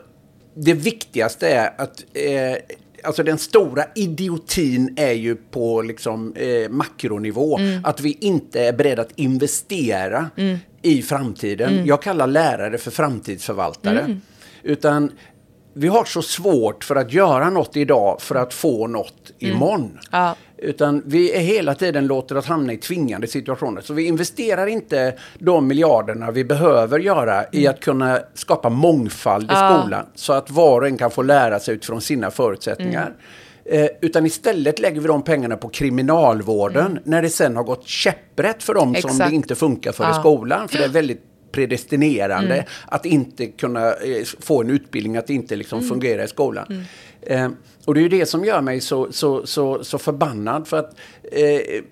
det viktigaste är att eh, alltså den stora idiotin är ju på liksom, eh, makronivå. Att vi inte är beredda att investera i framtiden. Jag kallar lärare för framtidsförvaltare. Utan vi har så svårt för att göra något idag för att få något imorgon. Ja. Utan vi är hela tiden låter oss hamna i tvingande situationer. Så vi investerar inte de miljarderna vi behöver göra i att kunna skapa mångfald i Ja. skolan. Så att var och en kan få lära sig utifrån sina förutsättningar. Eh, utan istället lägger vi de pengarna på kriminalvården när det sen har gått käpprätt för dem som Exakt. det inte funkar för i Ja. skolan. För det är väldigt predestinerande att inte kunna eh, få en utbildning, att inte liksom fungera i skolan. Eh, och det är ju det som gör mig så, så, så, så förbannad. För att eh,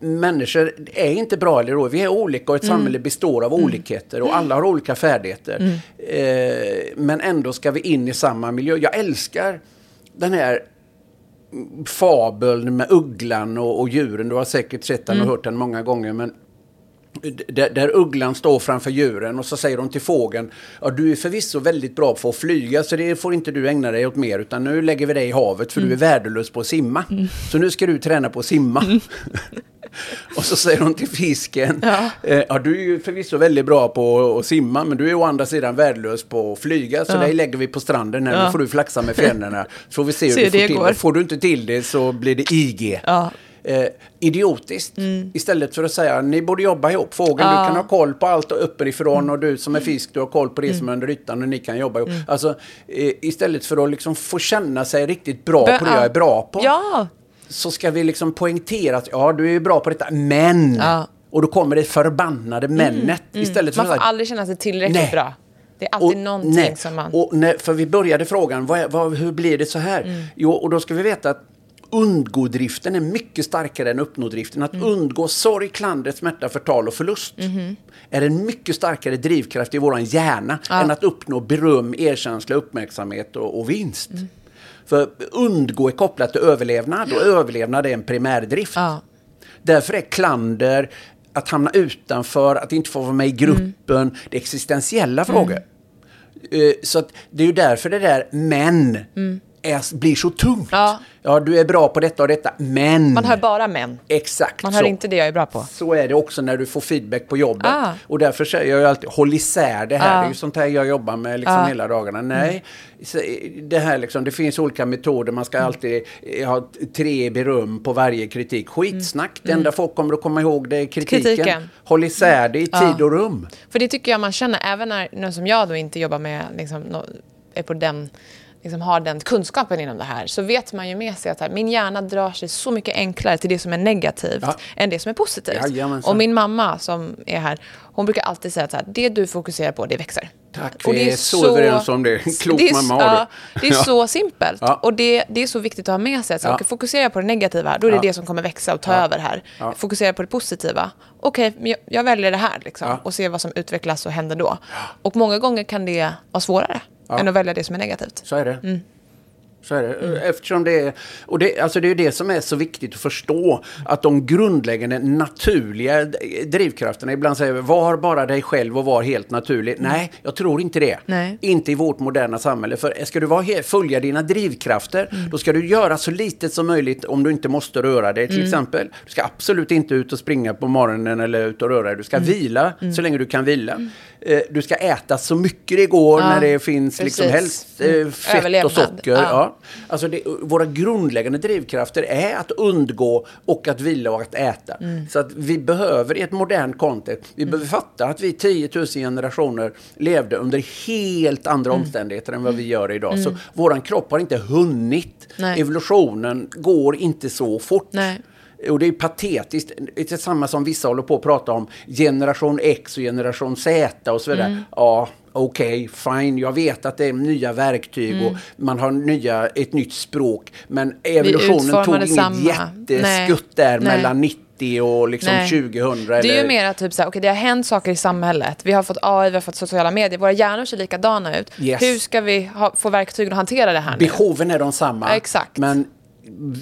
människor är inte bra eller dåliga. Vi är olika och ett samhälle består av olikheter och alla har olika färdigheter. Eh, men ändå ska vi in i samma miljö. Jag älskar den här fabeln med ugglan och, och djuren. Du har säkert sett den och hört den många gånger. Men där, där ugglan står framför djuren och så säger de till fågeln Ja, du är förvisso väldigt bra på att flyga så det får inte du ägna dig åt mer utan nu lägger vi dig i havet för du är värdelös på att simma. Så nu ska du träna på att simma. och så säger de till fisken Ja. eh, ja, du är ju förvisso väldigt bra på att simma men du är å andra sidan värdelös på att flyga så Ja. dig lägger vi på stranden här. Ja. Nu får du flaxa med fjädrarna så får vi se hur Se du får det till går. det. Får du inte till det så blir det IG. Ja. Eh, idiotiskt. Istället för att säga ni borde jobba ihop. Fågeln, Ja. du kan ha koll på allt uppifrån och du som är fisk, du har koll på det som är under ytan och ni kan jobba ihop. Alltså, eh, istället för att liksom få känna sig riktigt bra Bö- på det jag är bra på. Ja, Så ska vi liksom poängtera att ja, du är bra på detta, men. Ja. Mm, Och då kommer det förbannade männet. Istället för man får att aldrig känna sig tillräckligt Nej. bra. Det är alltid någonting nej. som man... Och när, för vi började frågan, vad, vad, hur blir det så här? Mm. Jo, och då ska vi veta att undgå-driften är mycket starkare än uppnå-driften. Att Mm. undgå sorg, klander, smärta, förtal och förlust Mm-hmm. är en mycket starkare drivkraft i vår hjärna än att uppnå beröm, erkänsla, uppmärksamhet och, och vinst. Mm. För undgå är kopplat till överlevnad och överlevnad är en primärdrift. Ja. Därför är klander, att hamna utanför, att inte få vara med i gruppen, Mm. det är existentiella frågor. Eh, Så det är ju därför det där men är, blir så tungt. Mm. Ja. ja, du är bra på detta och detta, men... Man hör bara män. Exakt Man hör så. inte det jag är bra på. Så är det också när du får feedback på jobbet. Ah. Och därför säger jag ju alltid, håll isär det här. Ah. Det är ju sånt här jag jobbar med liksom Ah. hela dagarna. Nej, så, det här liksom, det finns olika metoder. Man ska alltid eh, ha tre beröm på varje kritik. Skitsnack. Det enda folk kommer att komma ihåg det är kritiken. Kritiken. Håll isär det i tid Ah. och rum. För det tycker jag man känner, även när, när som jag då inte jobbar med, liksom, är på den liksom har den kunskapen inom det här så vet man ju med sig att här, min hjärna drar sig så mycket enklare till det som är negativt Ja. än det som är positivt. Jajamensan. och min mamma som är här, hon brukar alltid säga att här, det du fokuserar på, det växer. Tack, Och vi är så överens om det. Klok det är, mamma har ja, du. Det är Ja. så simpelt. Ja. Och det, det är så viktigt att ha med sig. Att Ja. okay, fokuserar jag på det negativa, då är det det som kommer växa och ta över här. Ja. Fokuserar jag på det positiva, okej, men jag, jag väljer det här liksom, och ser vad som utvecklas och händer då. Och många gånger kan det vara svårare Ja. än att välja det som är negativt. Så är det. Mm. Så är det. Eftersom det är, och det, alltså det är det som är så viktigt att förstå. Att de grundläggande naturliga drivkrafterna, ibland säger vi var bara dig själv och var helt naturlig. Nej, jag tror inte det. Mm. Nej. Inte i vårt moderna samhälle. För ska du vara följa dina drivkrafter, Mm. då ska du göra så lite som möjligt om du inte måste röra dig. Mm. Till exempel, du ska absolut inte ut och springa på morgonen eller ut och röra dig. Du ska Mm. vila så länge du kan vila. Eh, Du ska äta så mycket det går Ja, när det finns liksom precis. helst eh, Mm. fett Överlevnad. och socker. Ja. Ja. Alltså det, våra grundläggande drivkrafter är att undgå och att vila och att äta. Mm. Så att vi behöver i ett modernt content, vi behöver fatta att vi 10 000 generationer levde under helt andra Mm. omständigheter än vad vi gör idag. Så våran kropp har inte hunnit. Nej. Evolutionen går inte så fort. Nej. Och det är patetiskt. Det är samma som vissa håller på att prata om generation X och generation Z och så vidare. Mm. Ja, okej, fine. Jag vet att det är nya verktyg Mm. och man har nya, ett nytt språk. Men evolutionen tog inget jätteskutt där Nej. mellan 90 och liksom Nej. 2000. Det är eller... ju mer typ så här, okej det har hänt saker i samhället. Vi har fått AI, vi har fått sociala medier. Våra hjärnor ser likadana ut. Yes. Hur ska vi ha, få verktygen att hantera det här nu? Behoven är de samma. Ja, exakt. Men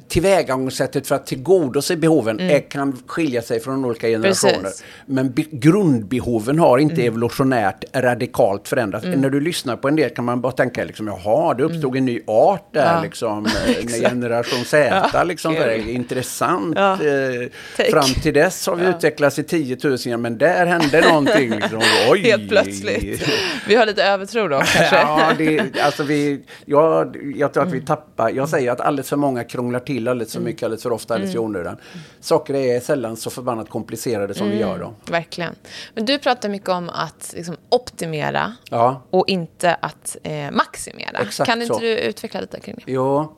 tillvägagångssättet för att tillgodose behoven Mm. är, kan skilja sig från olika generationer. Precis. Men be, grundbehoven har inte Mm. evolutionärt radikalt förändrats. När du lyssnar på en del kan man bara tänka liksom, jaha, det uppstod en ny art där Mm. Ja. liksom. eh, generation Z Ja, liksom. är intressant. Ja. Eh. Fram till dess har vi utvecklats i 10 000, men där hände någonting. Liksom. Oj. Helt plötsligt. Vi har lite övertro då kanske. Ja, det, alltså vi, jag, jag tror att vi tappar. Jag säger att alldeles för många krånglar till alldeles för mycket, alldeles för ofta, alldeles i onödan. Saker är sällan så förbannat komplicerade som vi gör dem. Verkligen. Men du pratar mycket om att liksom, optimera Ja, och inte att eh, maximera. Exakt kan inte så. du utveckla lite kring det? jo.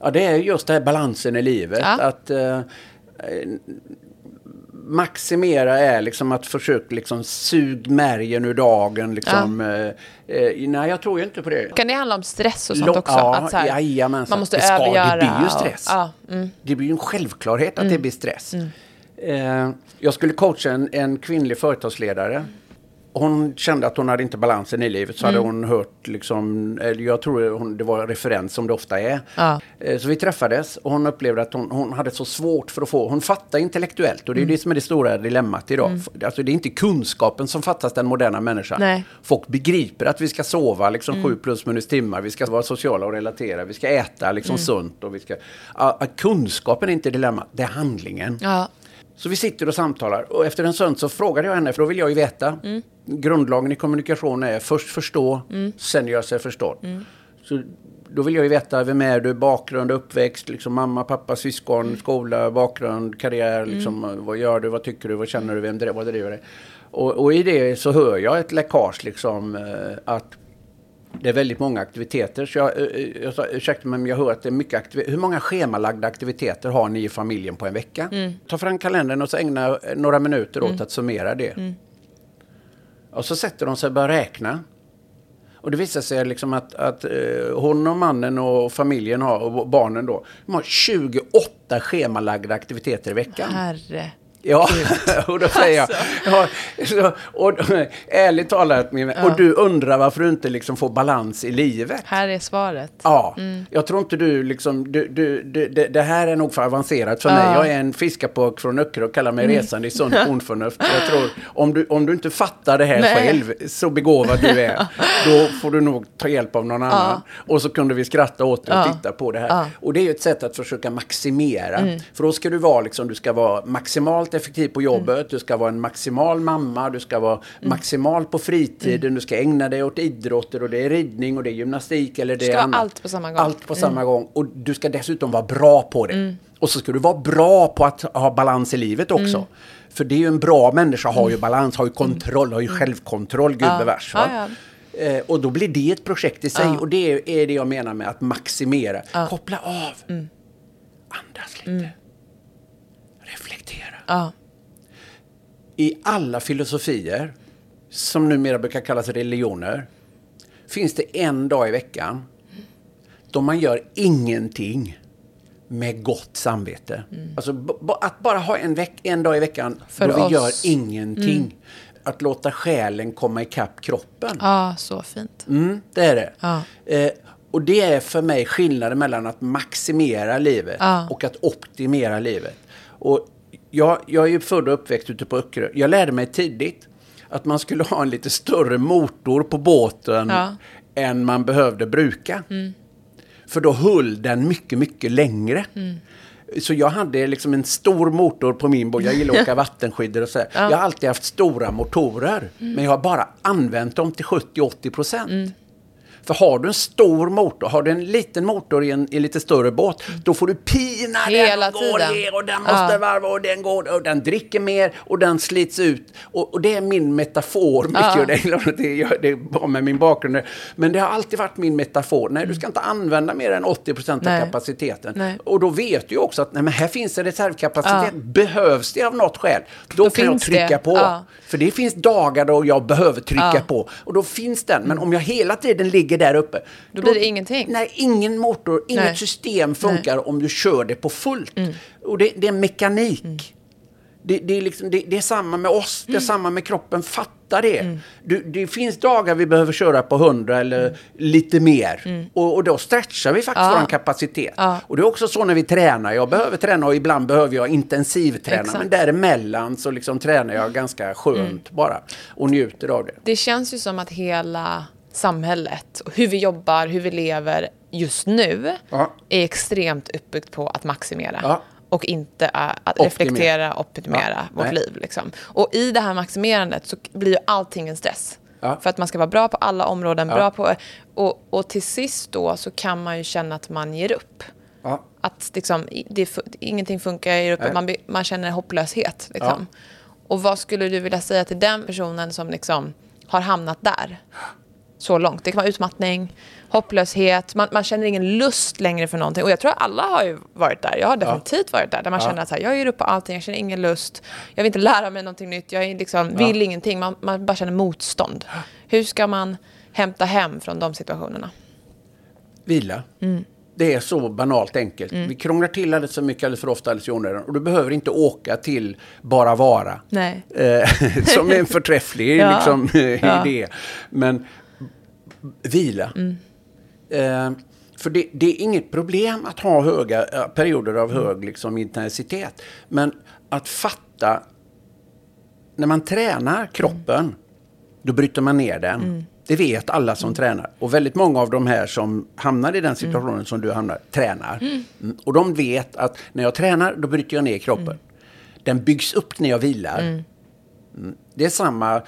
Ja, det är just det här balansen i livet. Ja. Att eh, maximera är liksom att försöka liksom sug märgen ur dagen. Liksom, eh, eh, nej, jag tror ju inte på det. Kan det handla om stress och sånt Lo- också? Ja, att så här, man måste det ska, övergöra. Det blir ju och- stress. Ja, mm. Det blir ju en självklarhet att det blir stress. Eh, jag skulle coacha en, en kvinnlig företagsledare. Hon kände att hon hade inte balansen i livet. Så hade Mm. hon hört, liksom, eller jag tror hon, det var referens som det ofta är. Ja. Eh, så vi träffades och hon upplevde att hon, hon hade så svårt för att få, hon fattar intellektuellt och det är Mm. det som är det stora dilemmat idag. Alltså det är inte kunskapen som fattas den moderna människan. Nej. Folk begriper att vi ska sova liksom sju plus minus timmar, vi ska vara sociala och relatera, vi ska äta liksom sunt och vi ska... Ja, kunskapen är inte dilemmat, det är handlingen. Ja. Så vi sitter och samtalar och efter en stund så frågade jag henne, för då vill jag ju veta. Grundlagen i kommunikation är först förstå, sen göra sig förstådd. Så då vill jag ju veta vem är du, bakgrund, uppväxt, liksom mamma, pappa, syskon, skola, bakgrund, karriär, liksom, vad gör du, vad tycker du, vad känner du, vem, vad driver dig? Och, och i det så hör jag ett läckage liksom eh, att det är väldigt många aktiviteter. Så jag, eh, jag sa, ursäkta mig, men jag hör att det är mycket aktiviteter. Hur många schemalagda aktiviteter har ni i familjen på en vecka? Ta fram kalendern och så ägna eh, några minuter åt att summera det. Och så sätter de sig och börjar räkna. Och det visar sig liksom att, att eh, hon och mannen och familjen har, och barnen då, de har 28 schemalagda aktiviteter i veckan. Herre. Ja, och då säger jag, ja, så, och, ärligt talat, min, vän, och du undrar varför du inte liksom får balans i livet. Här är svaret. Ja, jag tror inte du liksom, du, du, du, det, det här är nog för avancerat för mig. Ja. Jag är en fiskapåk från Öckerö och kallar mig resande i sunt bondförnuft. Jag tror, om du, om du inte fattar det här Nej. själv, så begåvad du är, då får du nog ta hjälp av någon annan. Och så kunde vi skratta åt det och Ja. titta på det här. Ja. Och det är ju ett sätt att försöka maximera. För då ska du vara liksom, du ska vara maximalt effektiv på jobbet, du ska vara en maximal mamma, du ska vara maximal på fritiden, du ska ägna dig åt idrotter och det är ridning och det är gymnastik eller det ska är vara annat. allt på samma gång. Allt på samma gång. Och du ska dessutom vara bra på det. Och så ska du vara bra på att ha balans i livet också. För det är ju en bra människa, har ju balans, har ju kontroll, har ju självkontroll, Ja. gubevars. Ja? Eh, och då blir det ett projekt i sig. Och det är det jag menar med att maximera. Mm. Koppla av. Andas lite. Reflektera. Ja. I alla filosofier, som numera brukar kallas religioner, finns det en dag i veckan då man gör ingenting med gott samvete. Alltså b- b- att bara ha en, veck- en dag i veckan För då vi oss. gör ingenting. Att låta själen komma ikapp kroppen. ja, så fint. Mm, det är det. Ja. Eh, och det är för mig skillnaden mellan att maximera livet Ja. och att optimera livet. Och jag, jag är född och uppväxt ute på Öckerö. Jag lärde mig tidigt att man skulle ha en lite större motor på båten Ja. än man behövde bruka. För då höll den mycket, mycket längre. Så jag hade liksom en stor motor på min båt. Jag gillar att åka vattenskidor och så. här. Jag har alltid haft stora motorer. Men jag har bara använt dem till 70-80 procent. För har du en stor motor, har du en liten motor i en, i lite större båt, då får du pina Hela den och går tiden. ner och den måste Ja. varva och den går och den dricker mer och den slits ut. Och, och det är min metafor mycket Ja. det, är- det, det är med min bakgrund. Men det har alltid varit min metafor. Nej, du ska inte använda mer än 80 procent av Nej. kapaciteten. Nej. Och då vet du också att nej, men här finns en reservkapacitet. Behövs det av något skäl, då, Då kan jag trycka det. på. Ja. För det finns dagar då jag behöver trycka Ja. på. Och då finns den. Men om jag hela tiden ligger där uppe. Då blir det ingenting. Nej, ingen motor, inget Nej. Mm. system funkar om du kör det på fullt. Och det, det är mekanik. Det, det, är liksom, det, är samma med oss, det är Mm. samma med kroppen. Fatta det. Du, det finns dagar vi behöver köra på 100 eller lite mer. Och, och då stretchar vi faktiskt Mm. Ja. vår kapacitet. Ja. Och det är också så när vi tränar. Jag behöver träna och ibland behöver jag intensivträna. Exakt. Men däremellan så liksom tränar jag ganska skönt Mm. bara. Och njuter av det. Det känns ju som att hela samhället, och hur vi jobbar, hur vi lever just nu, Ja. är extremt uppbyggt på att maximera. Ja. Och inte att reflektera och optimera Ja, vårt nej. liv. Liksom. Och i det här maximerandet så blir ju allting en stress. Ja. För att man ska vara bra på alla områden, Ja. bra på... Och, och till sist då så kan man ju känna att man ger upp. Ja. Att liksom, det, ingenting funkar, jag ger upp, man, man känner hopplöshet. Liksom. Och vad skulle du vilja säga till den personen som liksom har hamnat där? Så långt. Det kan vara utmattning, hopplöshet, man, man känner ingen lust längre för någonting. Och jag tror att alla har ju varit där. Jag har definitivt varit där. Där man Ja. känner att så här, jag ger upp på allting, jag känner ingen lust. Jag vill inte lära mig någonting nytt, jag liksom, Ja. vill ingenting. Man, man bara känner motstånd. Hur ska man hämta hem från de situationerna? Vila. Mm. Det är så banalt enkelt. Vi krånglar till alldeles för mycket, alldeles för ofta, alldeles i onödan. Och du behöver inte åka till Bara Vara. Nej. Eh, som är en förträfflig Ja. liksom, Ja. idé. Men vila. Mm. Eh, för det, det är inget problem att ha höga eh, perioder av hög liksom, intensitet. Men att fatta, när man tränar kroppen, då bryter man ner den. Mm. Det vet alla som tränar. Och väldigt många av de här som hamnar i den situationen som du hamnar, tränar. Mm. Och de vet att när jag tränar, då bryter jag ner kroppen. Den byggs upp när jag vilar. Mm. Det är samma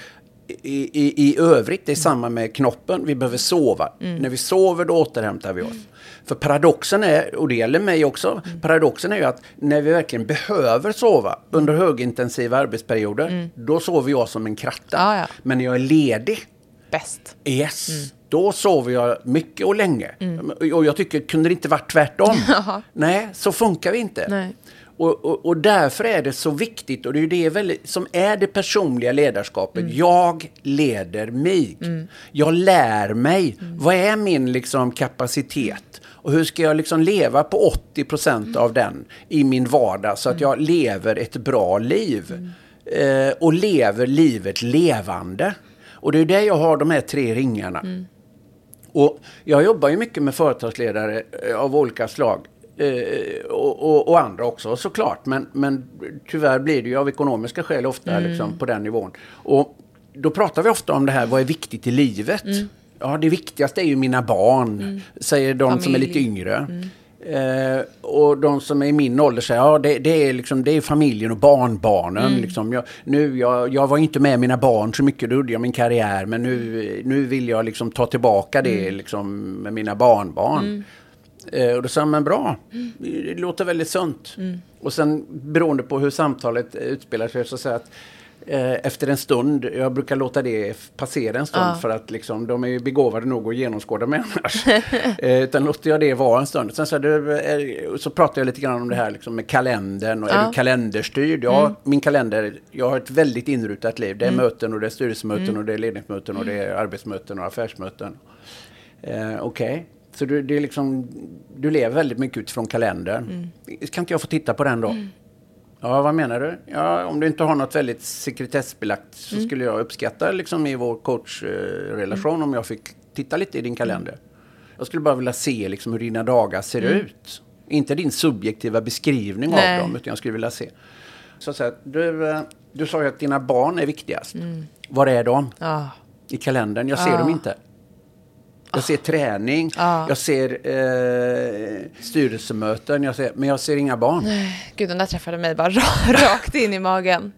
i, i, i övrigt, det är samma med knoppen. Vi behöver sova. När vi sover, då återhämtar vi oss. För paradoxen är, och det gäller mig också, paradoxen är ju att när vi verkligen behöver sova under högintensiva arbetsperioder, då sover jag som en kratta. Ja, ja. Men när jag är ledig, Bäst. Yes, då sover jag mycket och länge. Och jag tycker, kunde det inte varit tvärtom? Nej, så funkar vi inte. Nej. Och, och, och därför är det så viktigt, och det är det som är det personliga ledarskapet. Jag leder mig. Jag lär mig. Vad är min liksom, kapacitet? Och hur ska jag liksom leva på 80 procent av den i min vardag så att jag lever ett bra liv? Eh, och lever livet levande. Och det är där jag har de här tre ringarna. Och jag jobbar ju mycket med företagsledare eh, av olika slag. Eh, och, och, och andra också såklart. Men, men tyvärr blir det ju av ekonomiska skäl ofta liksom, på den nivån. Och då pratar vi ofta om det här, vad är viktigt i livet? Ja, det viktigaste är ju mina barn, säger de som är lite Familj. yngre. Eh, och de som är i min ålder säger ja det, det, är liksom, det är familjen och barnbarnen. Liksom. Jag, nu, jag, jag var inte med mina barn så mycket, då gjorde jag min karriär. Men nu, nu vill jag liksom ta tillbaka det liksom, med mina barnbarn. Eh, och då sa han, men bra, det låter väldigt sunt. Och sen beroende på hur samtalet utspelar sig så säger jag att eh, efter en stund. Jag brukar låta det passera en stund Ja. för att liksom, de är ju begåvade nog att genomskåda mig annars. eh, utan låter jag det vara en stund. Sen så, du, eh, så pratar jag lite grann om det här liksom, med kalendern. Och Ja. Är du kalenderstyrd? Ja, min kalender. Jag har ett väldigt inrutat liv. Det är möten och det är styrelsemöten och det är ledningsmöten och det är arbetsmöten och affärsmöten. Eh, Okej. Så du, det är liksom, du lever väldigt mycket utifrån kalendern. Kan inte jag få titta på den då? Ja, vad menar du? Ja, om du inte har något väldigt sekretessbelagt så skulle jag uppskatta liksom i vår coachrelation om jag fick titta lite i din kalender. Jag skulle bara vilja se liksom hur dina dagar ser ut. Inte din subjektiva beskrivning Nej. av dem, utan jag skulle vilja se. Så att säga, du, eh, du sa ju att dina barn är viktigast. Var är de? Ja. I kalendern? Jag ser Ja. dem inte. Jag ser träning, Ja. jag ser eh, styrelsemöten, jag ser, men jag ser inga barn. Gud, den där träffade mig bara ra- rakt in i magen.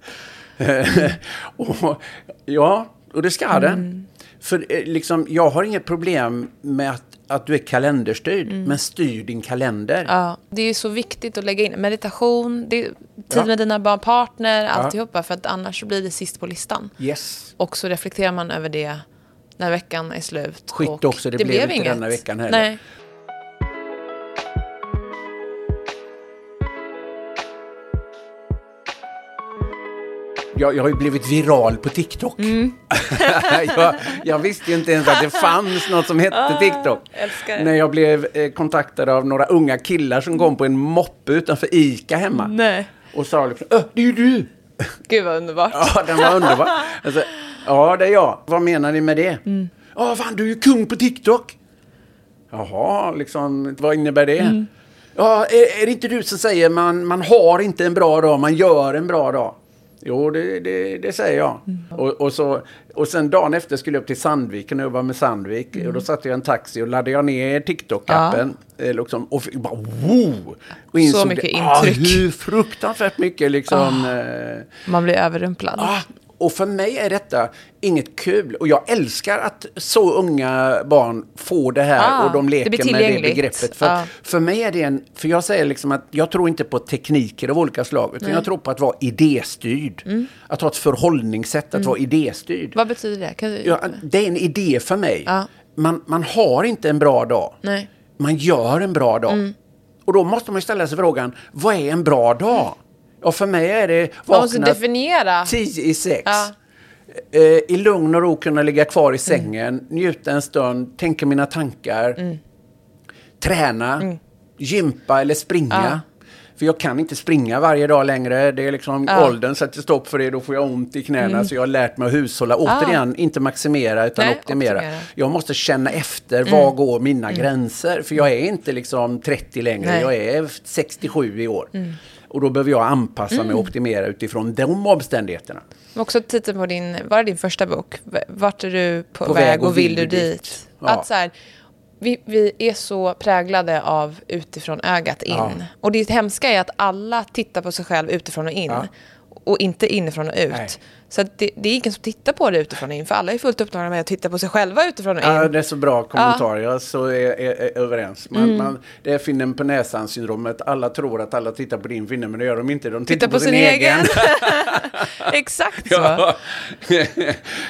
och, ja, och det ska Mm. den. För eh, liksom, jag har inget problem med att, att du är kalenderstyrd, men styr din kalender. Mm. Ja, det är så viktigt att lägga in meditation, det tid Ja. med dina barn, partner, alltihopa. För att annars så blir det sist på listan. Yes. Och så reflekterar man över det när veckan är slut. Skit också, det blev inte denna veckan heller. Nej. Jag, jag har ju blivit viral på TikTok. Mm. jag, jag visste ju inte ens att det fanns något som hette TikTok. Ah, det. När jag blev eh, kontaktad av några unga killar som kom på en moppe utanför ICA hemma. Nej. Och sa liksom, "Öh, det är ju du! Gud vad underbart. Ja, den var underbar. Alltså, ja, det är jag. Vad menar ni med det? Mm. Ja, fan, du är ju kung på TikTok. Jaha, liksom, vad innebär det? Mm. Ja, är, är det inte du som säger man, man har inte en bra dag, man gör en bra dag? Jo, det, det, det säger jag. Mm. Och, och, så, och sen dagen efter skulle jag upp till Sandviken och jobba med Sandvik. Mm. Och då satte jag en taxi och laddade jag ner TikTok-appen. Eh, Liksom, och bara wow! Och insåg mycket det, ah, intryck. hur fruktansvärt mycket liksom... Eh, Man blir överrumplad. Ah, och för mig är detta inget kul. Och jag älskar att så unga barn får det här Ah, och de det leker blir med det begreppet. För, Ah. för mig är det en... För jag säger liksom att jag tror inte på tekniker av olika slag. Utan jag tror på att vara idéstyrd. Mm. Att ha ett förhållningssätt, att vara idéstyrd. Vad betyder det? Du... Ja, det är en idé för mig. Ja. Man, man har inte en bra dag. Nej. Man gör en bra dag. Mm. Och då måste man ställa sig frågan, vad är en bra dag? Ja, för mig är det vakna tio i sex. Ja. Eh, I lugn och ro kunna ligga kvar i sängen, njuta en stund, tänka mina tankar. Träna, gympa eller springa. För jag kan inte springa varje dag längre. Det är liksom Ja. åldern sätter stopp för det. Då får jag ont i knäna. Så jag har lärt mig att hushålla. Återigen, inte maximera utan Nej, optimera. optimera. Jag måste känna efter. Var går mina gränser? För jag är inte liksom 30 längre. Nej. Jag är 67 i år. Och då behöver jag anpassa mig och optimera utifrån de omständigheterna. Också titeln på din, var det din första bok? Vart är du på, På väg och vill du dit? Ja. Att så här, vi, vi är så präglade av utifrån ögat in. Ja. Och det hemska är att alla tittar på sig själv utifrån och in. Ja. Och inte inifrån och ut. Nej. Så det, det är ingen som tittar på det utifrån och in. För alla är fullt upptagna med att titta på sig själva utifrån och in. Ja, det är så bra kommentarer. Jag så är, är, är överens. Man, man, det är finnen på näsan-syndromet. Alla tror att alla tittar på din finne, men det gör de inte. De tittar, Titta på sin egen. Exakt så. Ja.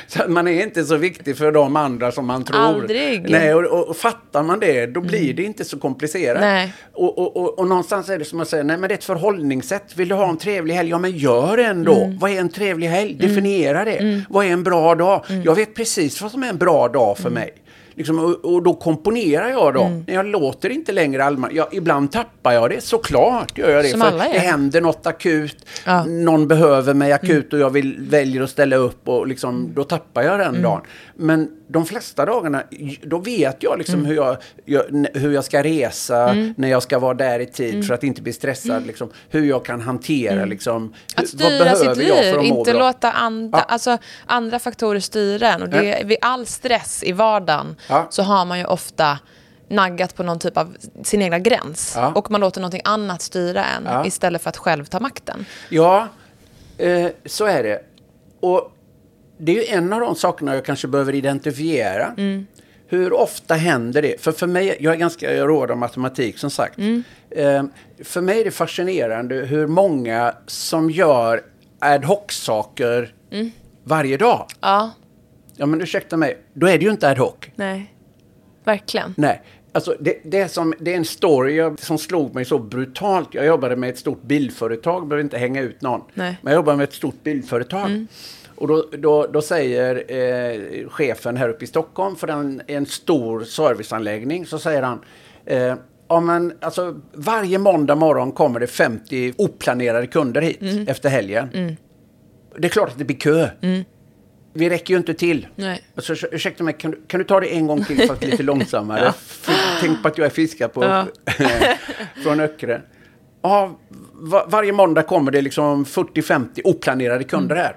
så man är inte så viktig för de andra som man tror. Aldrig. Nej, och, och, och fattar man det, då blir det inte så komplicerat. Nej. Och, och, och, och någonstans är det som att säga, nej men det är ett förhållningssätt. Vill du ha en trevlig helg? Ja, men gör det ändå. Vad är en trevlig helg? Definiera det. Vad är en bra dag? Jag vet precis vad som är en bra dag för mig. Liksom, och, och då komponerar jag dem. Jag låter inte längre allmän. Jag, ibland tappar jag det, såklart gör jag det. Som för det händer något akut. Ja. Någon behöver mig akut och jag vill, väljer att ställa upp och liksom, då tappar jag den dagen. Men de flesta dagarna, då vet jag liksom hur, jag, jag, hur jag ska resa, när jag ska vara där i tid för att inte bli stressad. Liksom, hur jag kan hantera liksom, Att hur- vad styra sitt behöver jag liv, för att må inte bra? låta andra, Ja. alltså, andra faktorer styra en. Och det, Ja. vid all stress i vardagen Ja. så har man ju ofta naggat på någon typ av sin egna gräns. Ja. Och man låter någonting annat styra en istället för att själv ta makten. Ja, eh, så är det. Och det är ju en av de sakerna jag kanske behöver identifiera. Hur ofta händer det? För för mig, jag är ganska råd av matematik som sagt. Eh, för mig är det fascinerande hur många som gör ad hoc-saker varje dag. Ja, Ja, men ursäkta mig, då är det ju inte ad hoc. nej. Verkligen. Nej, alltså det, det, är som, det är en story som slog mig så brutalt. Jag jobbade med ett stort bilföretag, behöver inte hänga ut någon. Nej. Men jag jobbade med ett stort bilföretag. Och då, då, då säger eh, chefen här uppe i Stockholm, för en, en stor serviceanläggning, så säger han eh, Ja, men alltså, varje måndag morgon kommer det 50 oplanerade kunder hit efter helgen. Det är klart att det blir kö. Vi räcker ju inte till. Nej. Alltså, urs- ursäkta mig, kan du, kan du ta det en gång till fast lite långsammare? För, tänk på att jag är fiskare på, Ja. från Öckerö. Ja, va, varje måndag kommer det liksom 40-50 oplanerade kunder här.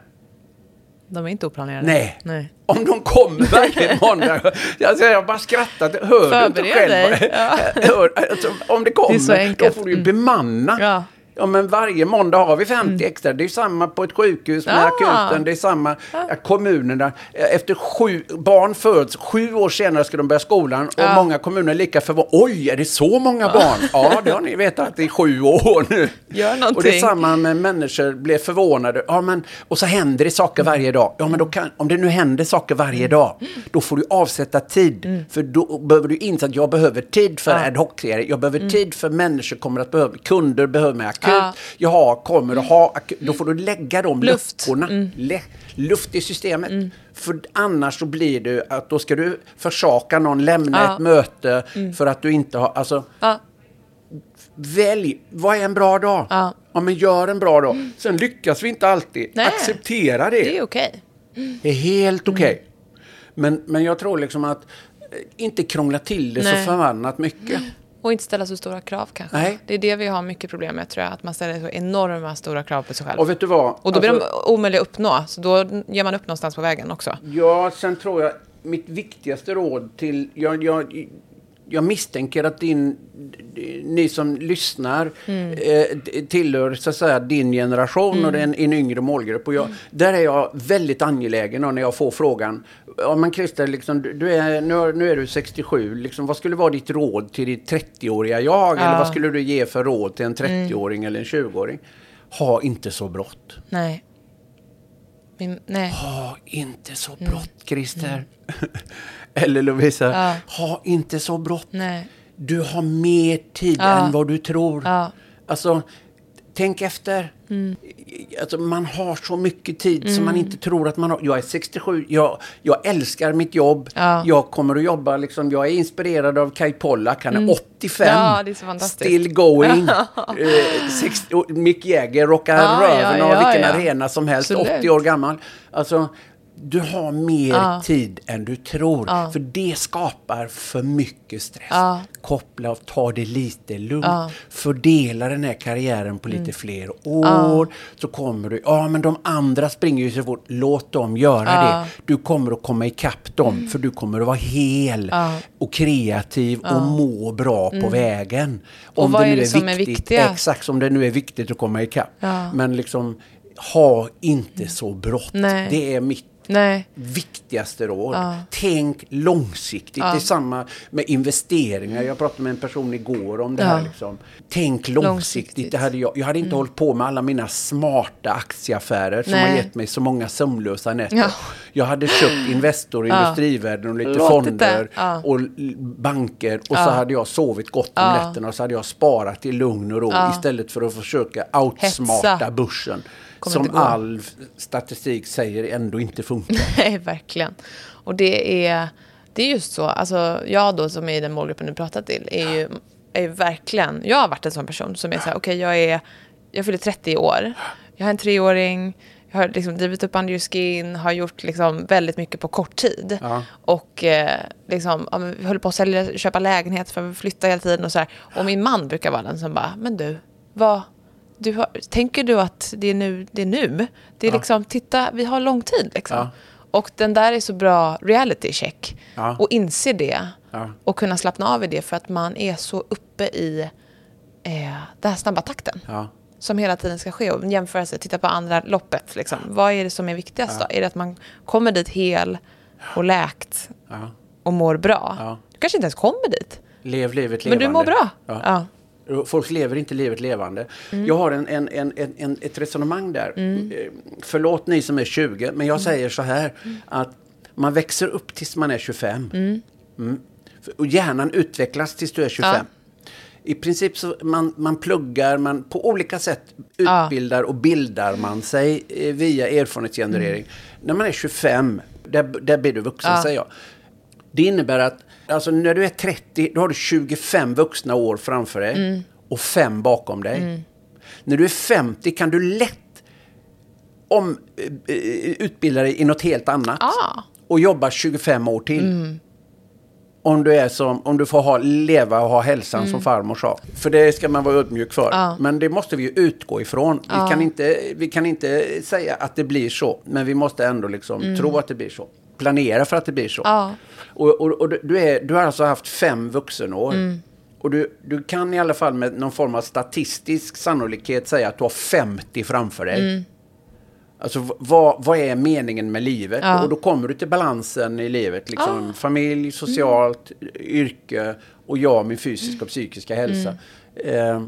De är inte oplanerade. Nej. Nej. Om de kommer varje måndag. Alltså, jag bara skrattat. Hör du inte Förbered själv? dig. Hör, alltså, om det kommer, så då får du ju bemanna. Ja. Ja, men varje måndag har vi 50 extra. Det är samma på ett sjukhus med Ah. akuten. Det är samma ja, kommunerna. Efter sju, barn föds, sju år senare ska de börja skolan. Och Ja. många kommuner är lika förvånade. Oj, är det så många barn? Ja, det har ni vetat i sju år nu. Gör någonting. Och det är samma med människor blir förvånade. Ja, men, och så händer det saker varje dag. Ja, men då kan, om det nu händer saker varje dag, då får du avsätta tid. För då behöver du inse att jag behöver tid för Ja. ad hoc-serier. Jag behöver tid för människor kommer att behöva, kunder behöver mig akut. Ja. Jag har, kommer att ha akut. Då får du lägga de Luft. luckorna. Le, luft i systemet. För annars så blir det att då ska du försaka någon, lämna Ja. ett möte för att du inte har, alltså Ja. Välj, vad är en bra dag? Ja. men gör en bra dag. Sen lyckas vi inte alltid. Nej. Acceptera det. Det är okej. Det är helt okej. Men, men jag tror liksom att eh, inte krångla till det Nej. så förbannat mycket. Och inte ställa så stora krav kanske. Nej. Det är det vi har mycket problem med tror jag. Att man ställer så enorma stora krav på sig själv. Och vet du vad? Och då blir Alltså, de omöjliga att uppnå. Så då ger man upp någonstans på vägen också. Ja, sen tror jag mitt viktigaste råd till... Jag, jag, jag misstänker att din, ni som lyssnar eh, tillhör så att säga, din generation och det är en, en yngre målgrupp. Och jag, Där är jag väldigt angelägen när jag får frågan. Ja, men Christer, liksom, du- är, nu, nu är du 67. Liksom, vad skulle vara ditt råd till ditt 30-åriga jag? Eller Ja. vad skulle du ge för råd till en 30-åring eller en 20-åring? Ha inte så brått. Nej. Min, nej. Ha inte så brått, Christer. Eller Lovisa, Ja. ha inte så brått. Nej. Du har mer tid Ja. än vad du tror. Ja. Alltså, tänk efter. Mm. Alltså, man har så mycket tid som man inte tror att man har. Jag är 67, jag, jag älskar mitt jobb. Ja. Jag kommer att jobba, liksom, jag är inspirerad av Kai Pollak, han är 85. Mm. Ja, det är. Still going. eh, 60, och Mick Jagger rockar Ja, röven ja, av ja, vilken ja. arena som helst, Absolut. 80 år gammal. Alltså, du har mer Ja. tid än du tror. Ja. För det skapar för mycket stress. Ja. Koppla och ta det lite lugnt. Mm. Fördela den här karriären på lite fler år. Så kommer du, ja men de andra springer ju så fort. Låt dem göra det. Du kommer att komma ikapp dem. För du kommer att vara hel och kreativ och må bra på vägen. Mm. Och vad är det som är viktigast? Exakt, som det nu är viktigt att komma ikapp. Men liksom, ha inte så brått. Det är mitt Nej. viktigaste råd. Ja. Tänk långsiktigt. Ja. Det är samma med investeringar. Jag pratade med en person igår om det Ja. här. Liksom. Tänk långsiktigt. Långsiktigt. Det hade jag, jag hade inte hållit på med alla mina smarta aktieaffärer som Nej. har gett mig så många sömnlösa nätter. Ja. Jag hade köpt Investor. Industrivärden och lite Låtit fonder och banker. Och så hade jag sovit gott om nätterna och så hade jag sparat i lugn och ro istället för att försöka outsmarta Hetsa. börsen. Kommer som inte gå. all statistik säger ändå inte funkar. Nej, verkligen. Och det är, det är just så. Alltså, jag då som är i den målgruppen du pratar till är ju, är verkligen... Jag har varit en sån person som är så här, okej, jag är... Jag fyller 30 år. Jag har en treåring. Jag har liksom drivit upp Under Your Skin, har gjort liksom väldigt mycket på kort tid. Ja. Och eh, liksom, ja, vi höll på att sälja, köpa lägenhet för att flytta hela tiden och så här. Och min man brukar vara den som bara, men du, vad... Du har, tänker du att det är nu? Det är nu? Det är Ja. liksom, titta, vi har lång tid liksom. Ja. Och den där är så bra reality check. Ja. Och inse det. Och kunna slappna av i det för att man är så uppe i eh, den här snabba takten. Som hela tiden ska ske. Och jämföra sig, titta på andra loppet. Liksom. Vad är det som är viktigast då? Är det att man kommer dit hel och läkt och mår bra? Du kanske inte ens kommer dit. Lev livet Men levande. du mår bra. Ja. Ja. Folk lever inte livet levande. Jag har en, en, en, en, ett resonemang där. Eh, Förlåt ni som är 20, men jag säger så här att man växer upp tills man är 25. Mm. Och hjärnan utvecklas tills du är 25. Ja. I princip så man, man pluggar, man på olika sätt utbildar och bildar man sig eh, via erfarenhetsgenerering. När man är 25, där, där blir du vuxen Ja. säger jag. Det innebär att alltså, när du är 30, då har du 25 vuxna år framför dig och fem bakom dig. När du är 50 kan du lätt om, eh, eh, utbilda dig i något helt annat Ah. och jobba 25 år till. Om du, är som, om du får ha, leva och ha hälsan som farmor sa. För det ska man vara ödmjuk för. Ja. Men det måste vi ju utgå ifrån. Ja. Vi, kan inte, vi kan inte säga att det blir så. Men vi måste ändå liksom tro att det blir så. Planera för att det blir så. Ja. Och, och, och du, är, du har alltså haft fem vuxenår. Och du, du kan i alla fall med någon form av statistisk sannolikhet säga att du har 50 framför dig. Alltså v- vad, vad är meningen med livet? Ja. Och då kommer du till balansen i livet. Liksom, Familj, socialt, yrke och jag, min fysiska och psykiska hälsa. Eh,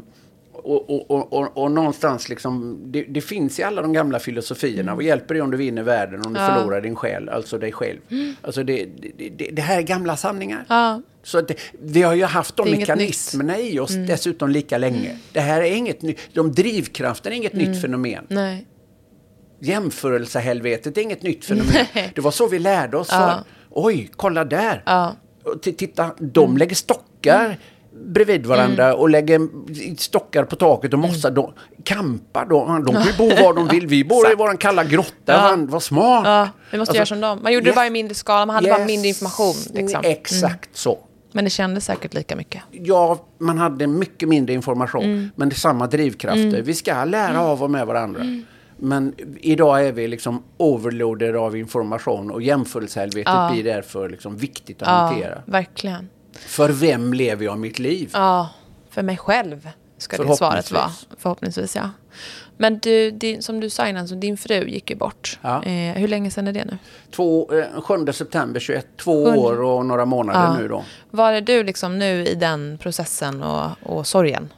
och, och, och, någonstans liksom, det, det finns i alla de gamla filosofierna. Vad hjälper det om du vinner världen om du Ja. förlorar din själ, alltså dig själv? Alltså det, det, det, här är gamla sanningar. Ja. Så det, vi har ju haft de mekanismerna i oss dessutom lika länge. Det här är inget nytt. De drivkrafterna är inget nytt fenomen. Nej. Jämförelsehelvetet är inget nytt fenomen. Nej. Det var så vi lärde oss Ja. Oj, kolla där. Ja. Titta, de lägger stockar bredvid varandra och lägger stockar på taket och mossar. De, kampar, de, de kan ju bo var de vill. Vi bor i vår kalla grotta. Ja. Vad, vad smart. Ja, vi måste Alltså, göra som dem. Man gjorde det yes. bara i mindre skala, man hade bara Yes. mindre information. Liksom. Exakt så. Men det kändes säkert lika mycket. Ja, man hade mycket mindre information, Mm. men det är samma drivkrafter. Vi ska lära av och med varandra. Mm. Men idag är vi liksom overloaded av information och jämförelsehelvetet Ja. blir därför liksom viktigt att Ja, hantera. verkligen. För vem lever jag mitt liv? Ja, för mig själv ska det svaret vara. Förhoppningsvis, ja. Men du, din, som du sa innan, så din fru gick ju bort. Ja. Eh, hur länge sedan är det nu? Två, eh, 7 september 21, två Sjunde. år och några månader Ja. nu då. Var är du liksom nu i den processen och, och sorgen?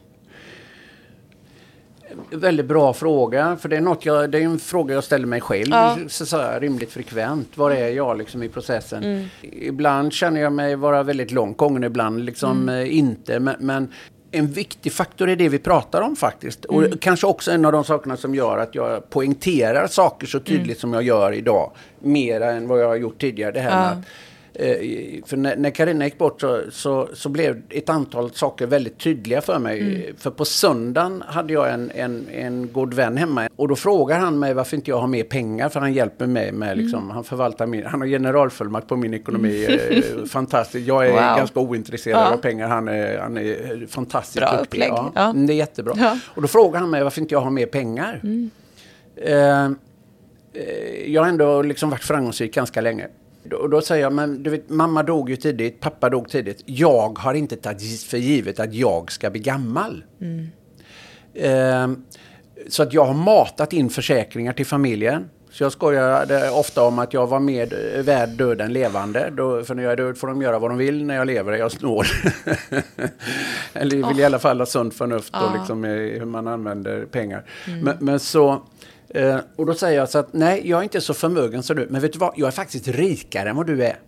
Väldigt bra fråga, för det är, något jag, det är en fråga jag ställer mig själv Ja. så, så här, rimligt frekvent. Var är jag liksom i processen? Mm. Ibland känner jag mig vara väldigt långt gången, ibland liksom Mm. eh, inte. Men, men en viktig faktor är det vi pratar om faktiskt. Och Mm. kanske också en av de sakerna som gör att jag poängterar saker så tydligt Mm. som jag gör idag. Mera än vad jag har gjort tidigare. Det här Ja. att För när, när Carina gick bort så, så, så blev ett antal saker väldigt tydliga för mig. Mm. För på söndagen hade jag en, en, en god vän hemma. Och då frågar han mig varför inte jag har mer pengar. För han hjälper mig med, Mm. liksom, han förvaltar min, han har generalfullmakt på min ekonomi. Eh, fantastiskt. Jag är Wow. ganska ointresserad Ja. av pengar. Han är, han är fantastiskt Bra duktig. Ja, Ja. Det är jättebra. Ja. Mm. Och då frågar han mig varför inte jag har mer pengar. Eh, eh, jag har ändå liksom varit framgångsrik ganska länge. Då, då säger jag, men du vet, mamma dog ju tidigt, pappa dog tidigt. Jag har inte tagit för givet att jag ska bli gammal. Eh, så att jag har matat in försäkringar till familjen. Så jag skojade ofta om att jag var mer eh, värd död än levande. Då, för när jag är död får de göra vad de vill, när jag lever är jag snål. Eller vill i alla fall ha sunt förnuft och liksom eh, hur man använder pengar. Men, men så... Eh, och då säger jag så att nej, jag är inte så förmögen som du. Men vet du vad, jag är faktiskt rikare än vad du är.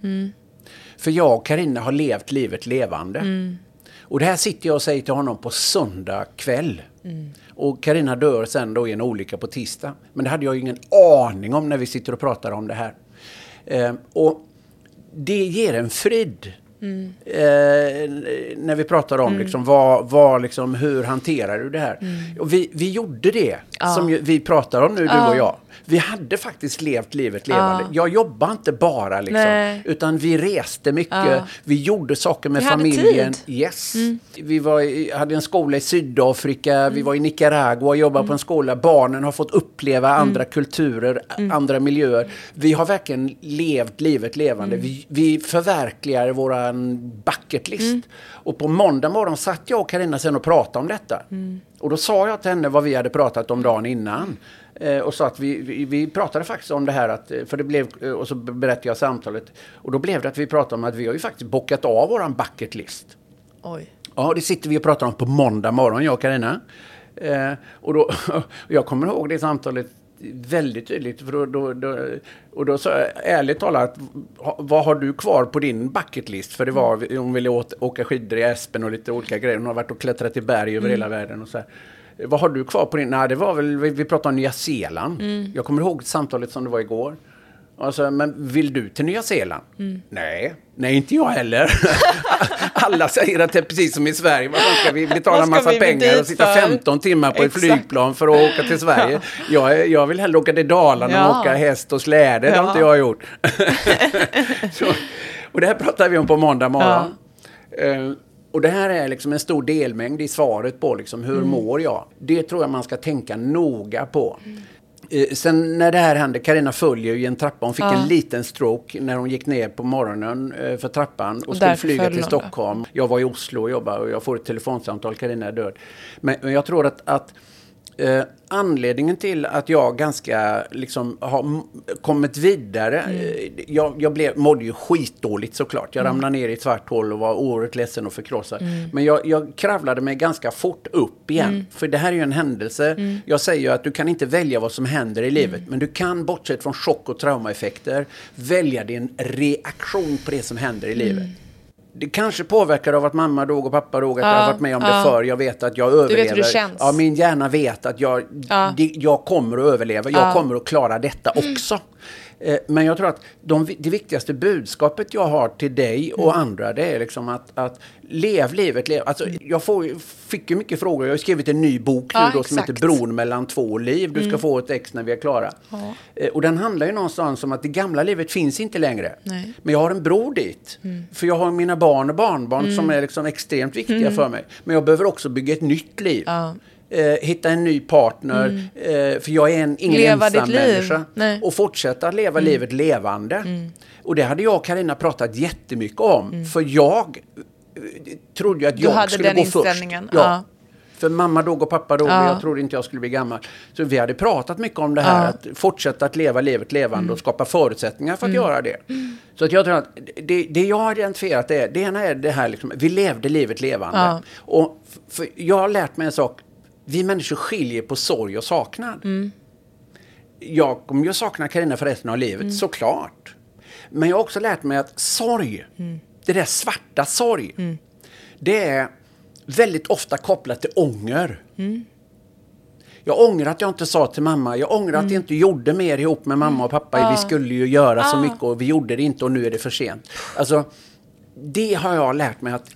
För jag och Carina har levt livet levande. Och det här sitter jag och säger till honom på söndag kväll. Och Carina dör sen då i en olycka på tisdag. Men det hade jag ju ingen aning om när vi sitter och pratar om det här. Eh, och det ger en frid. Eh, när vi pratar om liksom, vad, vad, liksom, hur hanterar du det här? Och vi, vi gjorde det som ju, vi pratar om nu, du och jag. Vi hade faktiskt levt livet levande. Jag jobbade inte bara liksom, Nej. utan vi reste mycket. Ja. Vi gjorde saker med Vi hade familjen. tid. Yes. Vi var hade en skola i Sydafrika, vi var i Nicaragua och jobbade på en skola. Barnen har fått uppleva andra kulturer, andra miljöer. Vi har verkligen levt livet levande. Vi, vi förverkligar våran bucket list. Och på måndag morgon satt jag och Carina sen och pratade om detta. Och då sa jag till henne vad vi hade pratat om dagen innan. Eh, och sa att vi, vi, vi pratade faktiskt om det här, att, eh, för det blev, eh, och så berättade jag samtalet. Och då blev det att vi pratade om att vi har ju faktiskt bockat av våran bucket list. Oj. Ja, det sitter vi och pratar om på måndag morgon, jag och Carina. Eh, och då, jag kommer ihåg det samtalet väldigt tydligt. För då, då, då, och då sa jag ärligt talat, vad har du kvar på din bucketlist? För det var, hon ville åka skidor i Aspen och lite olika grejer. Hon har varit och klättrat i berg över mm. hela världen och så här. Vad har du kvar på din? Nej, det var väl, vi, vi pratade om Nya Zeeland. Mm. Jag kommer ihåg samtalet som det var igår. Alltså, men vill du till Nya Zeeland? Mm. Nej, nej inte jag heller. Alla säger att det är precis som i Sverige. Varför ska vi betala massa pengar och sitta 15 timmar på Exakt. ett flygplan för att åka till Sverige? Ja. Jag, jag vill hellre åka till Dalarna ja. och åka häst och släde. Ja. Det har inte jag gjort. Så, och det här pratar vi om på måndag morgon. Ja. Uh, och det här är liksom en stor delmängd i svaret på liksom hur mm. mår jag? Det tror jag man ska tänka noga på. Mm. Sen när det här hände, Karina följer ju en trappa. Hon fick ja. en liten stroke när hon gick ner på morgonen eh, för trappan och, skulle flyga till Stockholm. Jag var i Oslo och jobbade och jag får ett telefonsamtal, Karina är död. Men, men jag tror att, att Eh, anledningen till att jag ganska liksom har kommit vidare. Mm. Eh, jag, jag blev, mådde ju skitdåligt såklart. Jag mm. ramlade ner i ett svart hål och var oerhört ledsen och förkrossad. Mm. Men jag, jag kravlade mig ganska fort upp igen. Mm. För det här är ju en händelse. Mm. Jag säger ju att du kan inte välja vad som händer i livet. Mm. Men du kan, bortsett från chock och traumaeffekter, välja din reaktion på det som händer i livet det kanske påverkar av att mamma dog och pappa dog, att ja, jag har varit med om ja. det förr. Jag vet att jag överlever. Du vet hur det känns. Ja, min hjärna vet att jag, ja. det, jag kommer att överleva. Jag kommer att klara detta också. Eh, men jag tror att de, det viktigaste budskapet jag har till dig och mm. andra det är liksom att, att lev livet. Lev. Alltså, jag får, fick ju mycket frågor. Jag har skrivit en ny bok nu då, som heter Bron mellan två liv. Du ska mm. få ett ex när vi är klara. Ja. Eh, och den handlar ju någonstans om att det gamla livet finns inte längre. Nej. Men jag har en bro dit. Mm. För jag har mina barn och barnbarn som mm. är liksom extremt viktiga mm. för mig. Men jag behöver också bygga ett nytt liv. Ja eh, hitta en ny partner. Mm. Eh, för jag är en, ingen leva ensam människa. Och fortsätta leva mm. livet levande. Mm. Och det hade jag och Karina pratat jättemycket om. Mm. För jag eh, trodde att du jag skulle gå först. Ja. ja. För mamma dog och pappa dog ja. och jag trodde inte jag skulle bli gammal. Så vi hade pratat mycket om det här, ja. att fortsätta att leva livet levande mm. och skapa förutsättningar för att mm. göra det. Så att jag tror att det, det jag har identifierat är, det ena är det här liksom, vi levde livet levande. Ja. Och jag har lärt mig en sak, vi människor skiljer på sorg och saknad. Mm. Jag kommer ju sakna Karina för resten av livet, mm. såklart. Men jag har också lärt mig att sorg, mm. det där svarta sorg, mm. det är väldigt ofta kopplat till ånger. Mm. Jag ångrar att jag inte sa till mamma. Jag ångrar mm. att jag inte gjorde mer ihop med mamma och pappa. Mm. Vi skulle ju göra så mycket och vi gjorde det inte och nu är det för sent. Alltså, det har jag lärt mig att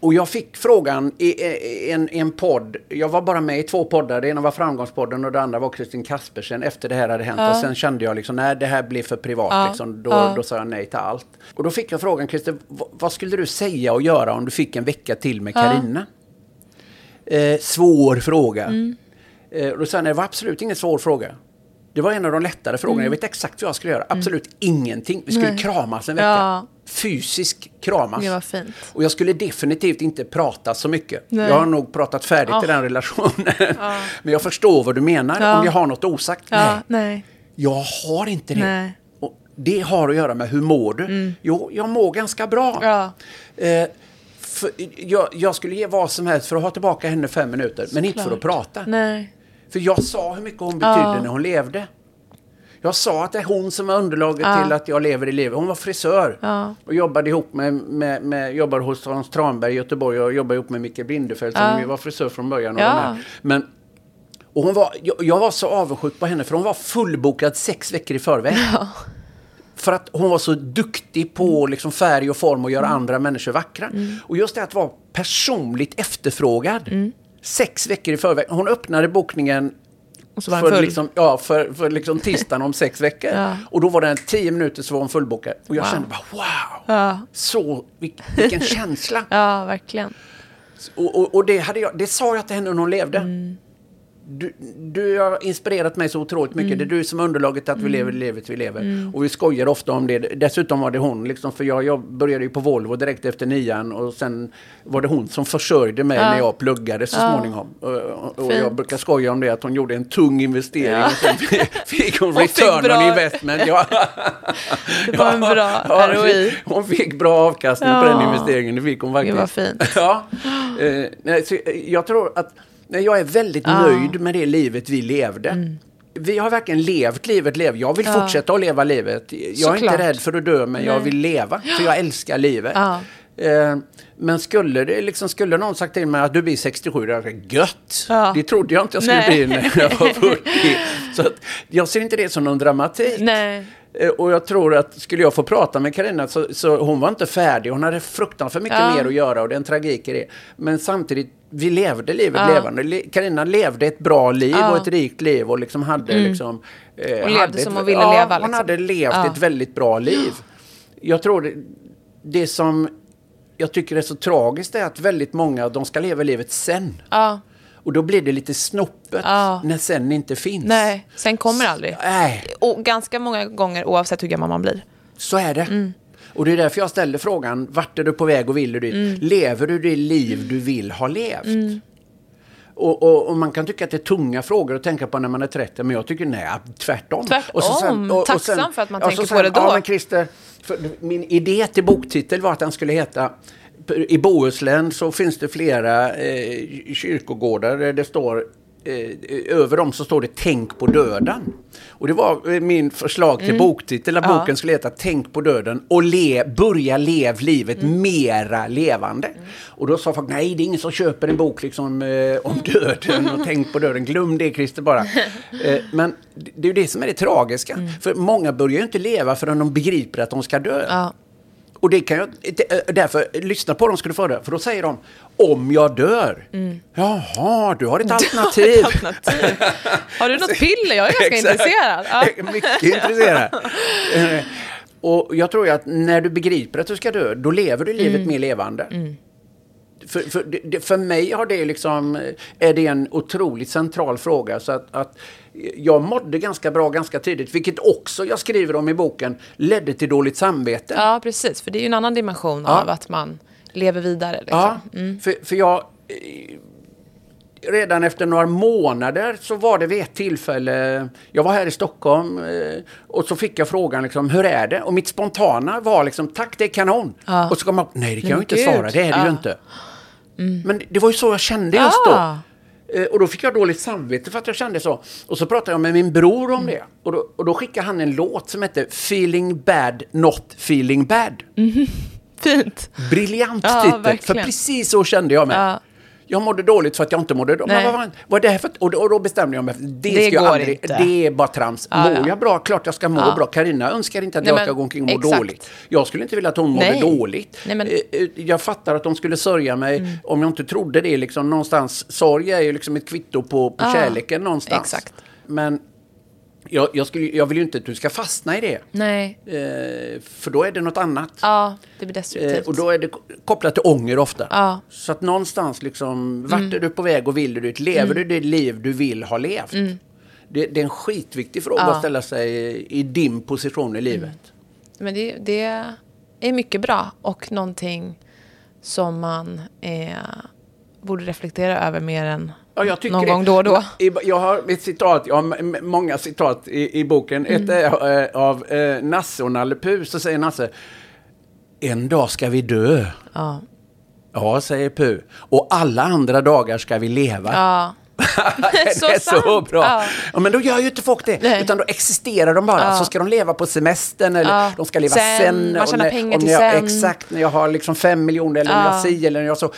och jag fick frågan i en, en podd. Jag var bara med i två poddar. Det ena var Framgångspodden och det andra var Kristin Kaspersen efter det här hade hänt. Ja. Och sen kände jag liksom, nej det här blir för privat. Ja. Liksom. Då, ja. då sa jag nej till allt. Och då fick jag frågan, Kristin, vad skulle du säga och göra om du fick en vecka till med Karina? Eh, svår fråga. Mm. Eh, och då sa jag, nej det var absolut ingen svår fråga. Det var en av de lättare frågorna. Mm. Jag vet exakt vad jag skulle göra. Absolut mm. ingenting. Vi skulle Nej. kramas en vecka. Ja. Fysisk kramas. Det var fint. Och jag skulle definitivt inte prata så mycket. Nej. Jag har nog pratat färdigt oh. i den relationen. Ja. Men jag förstår vad du menar. Ja. Om jag har något osagt. Nej. Nej. Jag har inte det. Nej. Och det har att göra med hur mår du? Mm. Jo, jag mår ganska bra. Ja. Eh, jag, jag, skulle ge vad som helst för att ha tillbaka henne fem minuter. Men inte för att prata. Nej. För jag sa hur mycket hon betydde ja. när hon levde. Jag sa att det är hon som är underlaget ja. till att jag lever i livet. Hon var frisör ja. och jobbade ihop med, med, med jobbade hos Hans Tranberg i Göteborg och jobbade ihop med Micke Blindefeldt som var frisör från början. Och ja. Men, och hon var, jag, jag, var så avundsjuk på henne för hon var fullbokad sex veckor i förväg. För att hon var så duktig på liksom färg och form och göra mm. andra människor vackra. Mm. Och just det att vara personligt efterfrågad. Mm sex veckor i förväg. Hon öppnade bokningen för, liksom, ja, för, för liksom tisdagen om sex veckor. Ja. Och då var den tio minuter så var hon fullbokad. Och jag wow. kände bara wow! Ja. Så, vilken känsla! Ja, verkligen. Och, och, och, det, hade jag, det sa jag till henne när hon levde. Mm. Du, du har inspirerat mig så otroligt mycket. Mm. Det är du som är underlaget till att vi lever det livet vi lever. Och vi skojar ofta om det. Dessutom var det hon, liksom, för jag, jag började ju på Volvo direkt efter nian och sen var det hon som försörjde mig Ja. när jag pluggade så Ja. småningom. Och, och, jag brukar skoja om det, att hon gjorde en tung investering Ja. och sen fick hon Hon fick return bra- on investment. Ja. Det var en bra Ja, ROI. Hon fick bra avkastning på den investeringen, det fick hon faktiskt. Gud, vad fint. Ja. Eh, nej, så jag tror att nej, jag är väldigt Ja. nöjd med det livet vi levde. Vi har verkligen levt livet, lev. Jag vill Ja. fortsätta att leva livet. Jag är Såklart. inte rädd för att dö, men jag Nej. vill leva. För jag älskar livet. Ja. Eh, men skulle, det liksom, skulle någon sagt till mig att du blir 67, då hade jag gött! Ja. Det trodde jag inte jag skulle Nej. bli när jag var 40. Så att, jag ser inte det som någon dramatik. Nej. Eh, Och jag tror att skulle jag få prata med Karina så, så hon var inte färdig. Hon hade fruktansvärt mycket Ja. mer att göra och det är en tragik i det. Men samtidigt, vi levde livet Ja. levande. Le- Karina levde ett bra liv Ja. och ett rikt liv och liksom hade liksom... Eh, Hon levde hade som ett- hon ville ja, leva, hon liksom. hade levt ett väldigt bra liv. Jag tror det, det som jag tycker är så tragiskt är att väldigt många, de ska leva livet sen. Ja. Och då blir det lite snoppet Ja. när sen inte finns. Nej, sen kommer det aldrig. Nej. Och ganska många gånger oavsett hur gammal man blir. Så är det. Mm. Och det är därför jag ställer frågan, vart är du på väg och vill du dit? Mm. Lever du det liv du vill ha levt? Och, och, och man kan tycka att det är tunga frågor att tänka på när man är 30, men jag tycker nej, tvärtom. Tvärtom. Och så Tacksam för att man tänker sen- på det då. Ja, men Christer, min idé till boktitel var att den skulle heta i Bohuslän så finns det flera eh, kyrkogårdar där det står eh, över dem så står det Tänk på döden. Och det var eh, min förslag till boktitel Mm. Ja. boken skulle heta Tänk på döden och le, börja lev livet Mm. mera levande. Och då sa folk, nej det är ingen som köper en bok liksom, eh, om döden och Tänk på döden. Glöm det Christer bara. eh, men det det är ju det som är det tragiska. För många börjar ju inte leva förrän de begriper att de ska dö. Ja. Och det kan jag, det- därför, lyssna på dem ska du få det. För då säger de, om jag dör. Jaha, du har ett alternativ. Ett alternativ. Har du något piller? Jag är ganska intresserad. Ja. Mycket intresserad. Eh, Och jag tror ju att när du begriper att du ska dö, då lever du livet Mm. mer levande. För, för, det, för mig har det liksom, är det en otroligt central fråga. Så att, att jag mådde ganska bra ganska tidigt, vilket också jag skriver om i boken, ledde till dåligt samvete. ja, precis. För det är ju en annan dimension Ja. av att man lever vidare. Liksom. Ja, för, för jag... eh, Redan efter några månader så var det vid ett tillfälle, jag var här i Stockholm eh, och så fick jag frågan liksom, hur är det? Och mitt spontana var liksom, tack det är kanon. Ja. Och så kom man, nej det kan Men jag inte gud. svara, det är det Ja. ju inte. Men det var ju så jag kände just då. Eh, Och då fick jag dåligt samvete för att jag kände så. Och så pratade jag med min bror Mm. om det. Och då, och då skickade han en låt som hette Feeling bad, not feeling bad. Fint. Briljant Ja, titel, för verkligen. precis så kände jag mig. Ja. Jag mådde dåligt för att jag inte mådde dåligt. Men vad, vad är det här för, och, då, och då bestämde jag mig för det, Det ska jag aldrig, inte. Det är bara trams. Ja, Mår ja. jag bra, klart jag ska må Ja. bra. Karina önskar inte att Nej, jag ska gå omkring och må exakt. dåligt. Jag skulle inte vilja att hon mådde Nej. dåligt. Nej, men- Mm. Eh, eh, Jag fattar att de skulle sörja mig om jag inte trodde det. Liksom, någonstans, sorg är ju liksom ett kvitto på, på Ja, kärleken någonstans. exakt. Men jag, jag, skulle, jag vill ju inte att du ska fastna i det. Nej. Eh, för då är det något annat. Ja, det blir destruktivt. Eh, och då är det ko- kopplat till ånger ofta. Ja. Mm. Så att någonstans liksom, vart är du på väg och vill du dit? Lever du det liv du vill ha levt? Det, det är en skitviktig fråga Mm. Ja. att ställa sig i, i din position i livet. Men det, det är mycket bra och någonting som man eh, borde reflektera över mer än Ja, jag tycker någon gång då och då. Jag har ett citat, jag har många citat i, i boken. Mm. Ett är eh, av eh, Nasse och Nalle Puh, så säger Nasse En dag ska vi dö. Ja. Ja, säger Puh. Och alla andra dagar ska vi leva. Ja. det Så är så sant. bra. Ja. Ja. men då gör ju inte folk det. Nej. Utan då existerar de bara. Ja. Så ska de leva på semestern eller Ja. de ska leva Sen, sen. man tjänar när- pengar till jag, sen. Exakt, när jag har liksom fem miljoner eller när Ja. jag si eller när jag så.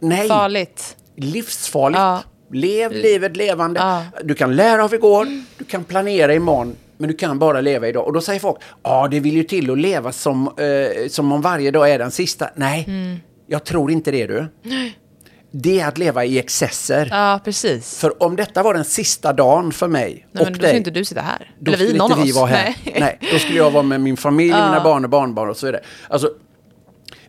Nej, Farligt. livsfarligt. Lev livet levande. Ja. Du kan lära av igår, du kan planera imorgon. Men du kan bara leva idag. Och då säger folk, ja det vill ju till att leva som, eh, som om varje dag är den sista. Nej, Mm. jag tror inte det du. Det är att leva i excesser. Ja, precis. För om detta var den sista dagen för mig Nej, och men då dig, skulle inte du sitta här. då Eller vi, skulle någon inte vi vara här. Nej. Nej. då skulle jag vara med min familj, Ja. mina barn och barnbarn och så vidare. Alltså,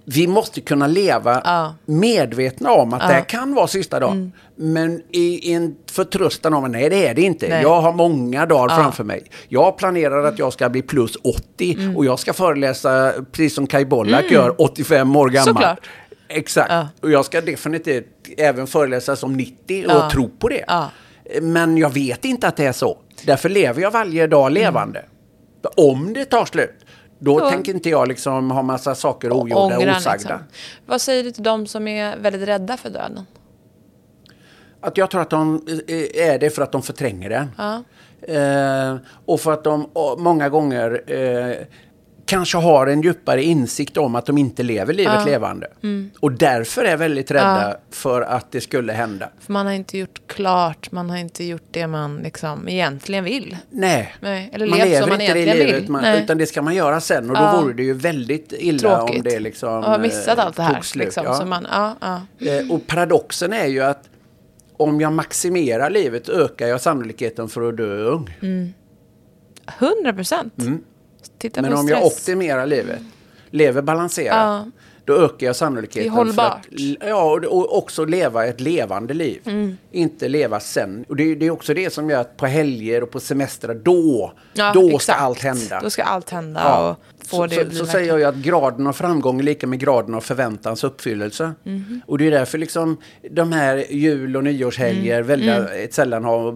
vi måste kunna leva Ja. medvetna om att det här kan vara sista dagen. Men i, en förtröstan om att nej, det är det inte. Nej. Jag har många dagar framför mig. Jag planerar att jag ska bli plus 80 Mm. och jag ska föreläsa precis som Kai Bollak gör, 85 år gammal. Såklart. Exakt. Ja. Och jag ska definitivt även föreläsa som 90 och Ja. tro på det. Ja. Men jag vet inte att det är så. Därför lever jag varje dag levande. Om det tar slut, då Då- tänker inte jag liksom ha massa saker ogjorda och osagda. liksom. Vad säger du till de som är väldigt rädda för döden? Att jag tror att de är det för att de förtränger den. Ja. Eh, och för att de många gånger eh, kanske har en djupare insikt om att de inte lever livet levande. Mm. Och därför är väldigt rädda för att det skulle hända. För man har inte gjort klart, man har inte gjort det man liksom egentligen vill. Nej, Nej, eller man lever som man inte det livet, vill. man, utan det ska man göra sen. Och då Ja. vore det ju väldigt illa om Tråkigt. det liksom och har missat allt det här. slut. Liksom, Ja. man, ja, ja. Eh, Och paradoxen är ju att om jag maximerar livet ökar jag sannolikheten för att dö ung. 100 procent. Titta. Men om stress. jag optimerar livet, lever balanserat, Ja. då ökar jag sannolikheten Det är hållbart. för att ja, och, också leva ett levande liv. Mm. Inte leva sen. Och det, är- det är också det som gör att på helger och på semestrar, då, Ja, då ska allt hända. Då ska allt hända Ja. och så så, så säger jag ju att graden av framgång är lika med graden av förväntans uppfyllelse. Mhm. Och det är därför liksom de här jul och nyårshelger Mm. väldigt sällan har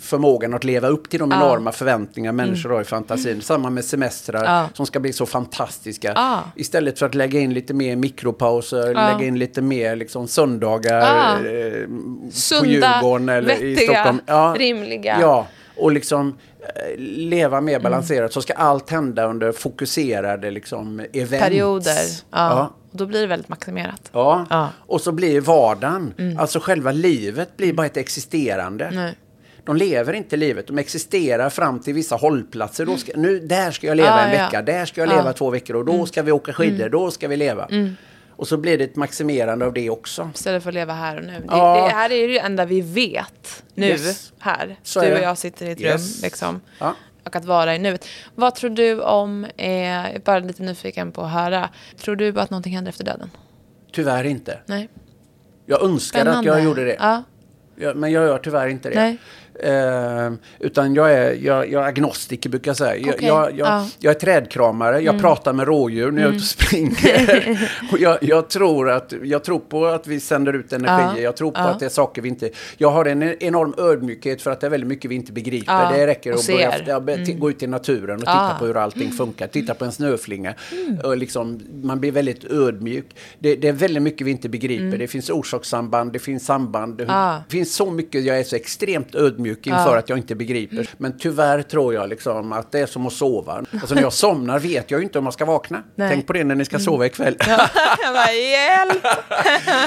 förmågan att leva upp till de enorma förväntningar människor har i fantasin. Samma med semestrar Mm. Ja. som ska bli så fantastiska. Ja. Istället för att lägga in lite mer mikropauser, Ja. lägga in lite mer liksom söndagar Ja. eh, på Sunda, Djurgården eller i vettiga, Stockholm. rimliga. Ja, och liksom leva mer balanserat så ska allt hända under fokuserade liksom events. Perioder. Ja. Ja. Och då blir det väldigt maximerat. Ja. Ja. och så blir vardagen, alltså själva livet blir bara ett existerande. Nej. De lever inte livet, de existerar fram till vissa hållplatser. Då ska, nu, där ska jag leva Ja, en vecka, där ska jag Ja. leva två veckor och då ska vi åka skidor, då ska vi leva. Och så blir det ett maximerande av det också. Istället för att leva här och nu. Det, Ja. det här är ju det enda vi vet nu, Yes. här. Så du och jag sitter i ett Yes. rum, liksom. Ja. Och att vara i nuet. Vad tror du om, eh, jag är bara lite nyfiken på att höra. Tror du att någonting händer efter döden? Tyvärr inte. Nej. Jag önskar att Spännande. jag gjorde det. Ja, men jag gör tyvärr inte det. Nej. Eh, utan jag är, jag, jag är agnostiker brukar jag säga. Jag, Okej, jag, jag, ja. Mm. jag är trädkramare, jag pratar med rådjur när jag är ute och springer. och jag, jag, tror att, jag tror på att vi sänder ut energi, Ja, jag tror på ja. att det är saker vi inte... Jag har en enorm ödmjukhet för att det är väldigt mycket vi inte begriper. Det räcker att börja. Mm. gå ut i naturen och titta. Mm. på hur allting funkar. Titta på en snöflinga. Och liksom, man blir väldigt ödmjuk. Det, det är väldigt mycket vi inte begriper. Det finns orsakssamband, det finns samband. Mm. Det finns så mycket jag är så extremt ödmjuk inför att jag inte begriper. Men tyvärr tror jag liksom att det är som att sova. Alltså när jag somnar vet jag ju inte om jag ska vakna. Nej. Tänk på det när ni ska sova ikväll.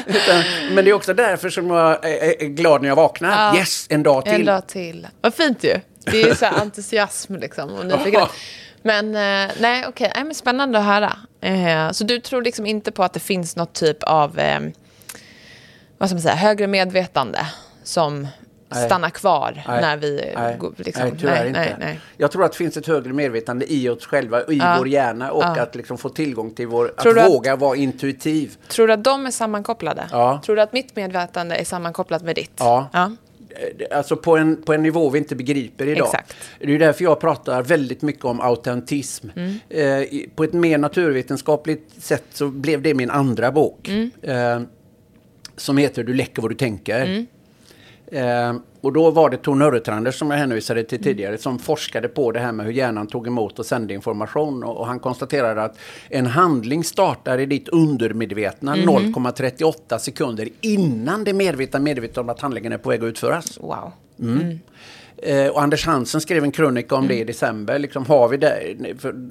Utan, men det är också därför som jag är, glad när jag vaknar. Ja. Yes, en dag till. En dag till. Vad fint ju. Det är ju så här entusiasm liksom och nyfikenhet. Men eh, nej, okej. Nej, men spännande att höra. Eh, så du tror liksom inte på att det finns något typ av eh, vad ska man säga, högre medvetande som Nej. stannar kvar Nej. när vi Nej, går, liksom, nej tyvärr inte. Nej, nej. Jag tror att det finns ett högre medvetande i oss själva, i Ja. vår hjärna och Ja. att liksom få tillgång till vår, Tror att att- våga vara intuitiv. Tror du att de är sammankopplade? Ja. Tror du att mitt medvetande är sammankopplat med ditt? Ja. ja. Eh, Alltså på en, på en nivå vi inte begriper idag. Exakt. Det är därför jag pratar väldigt mycket om autentism. Mm. Eh, på ett mer naturvetenskapligt sätt så blev det min andra bok. Mm. Eh, som heter Du läcker vad du tänker. Mm. Eh, och då var det Tor Nörretrander som jag hänvisade Mm. till tidigare som forskade på det här med hur hjärnan tog emot och sände information. Och, och han konstaterade att en handling startar i ditt undermedvetna Mhm. 0,38 sekunder innan det medvetna medvetet om att handlingen är på väg att utföras. Wow. Eh, och Anders Hansen skrev en krönika om det i december. Liksom, har vi det,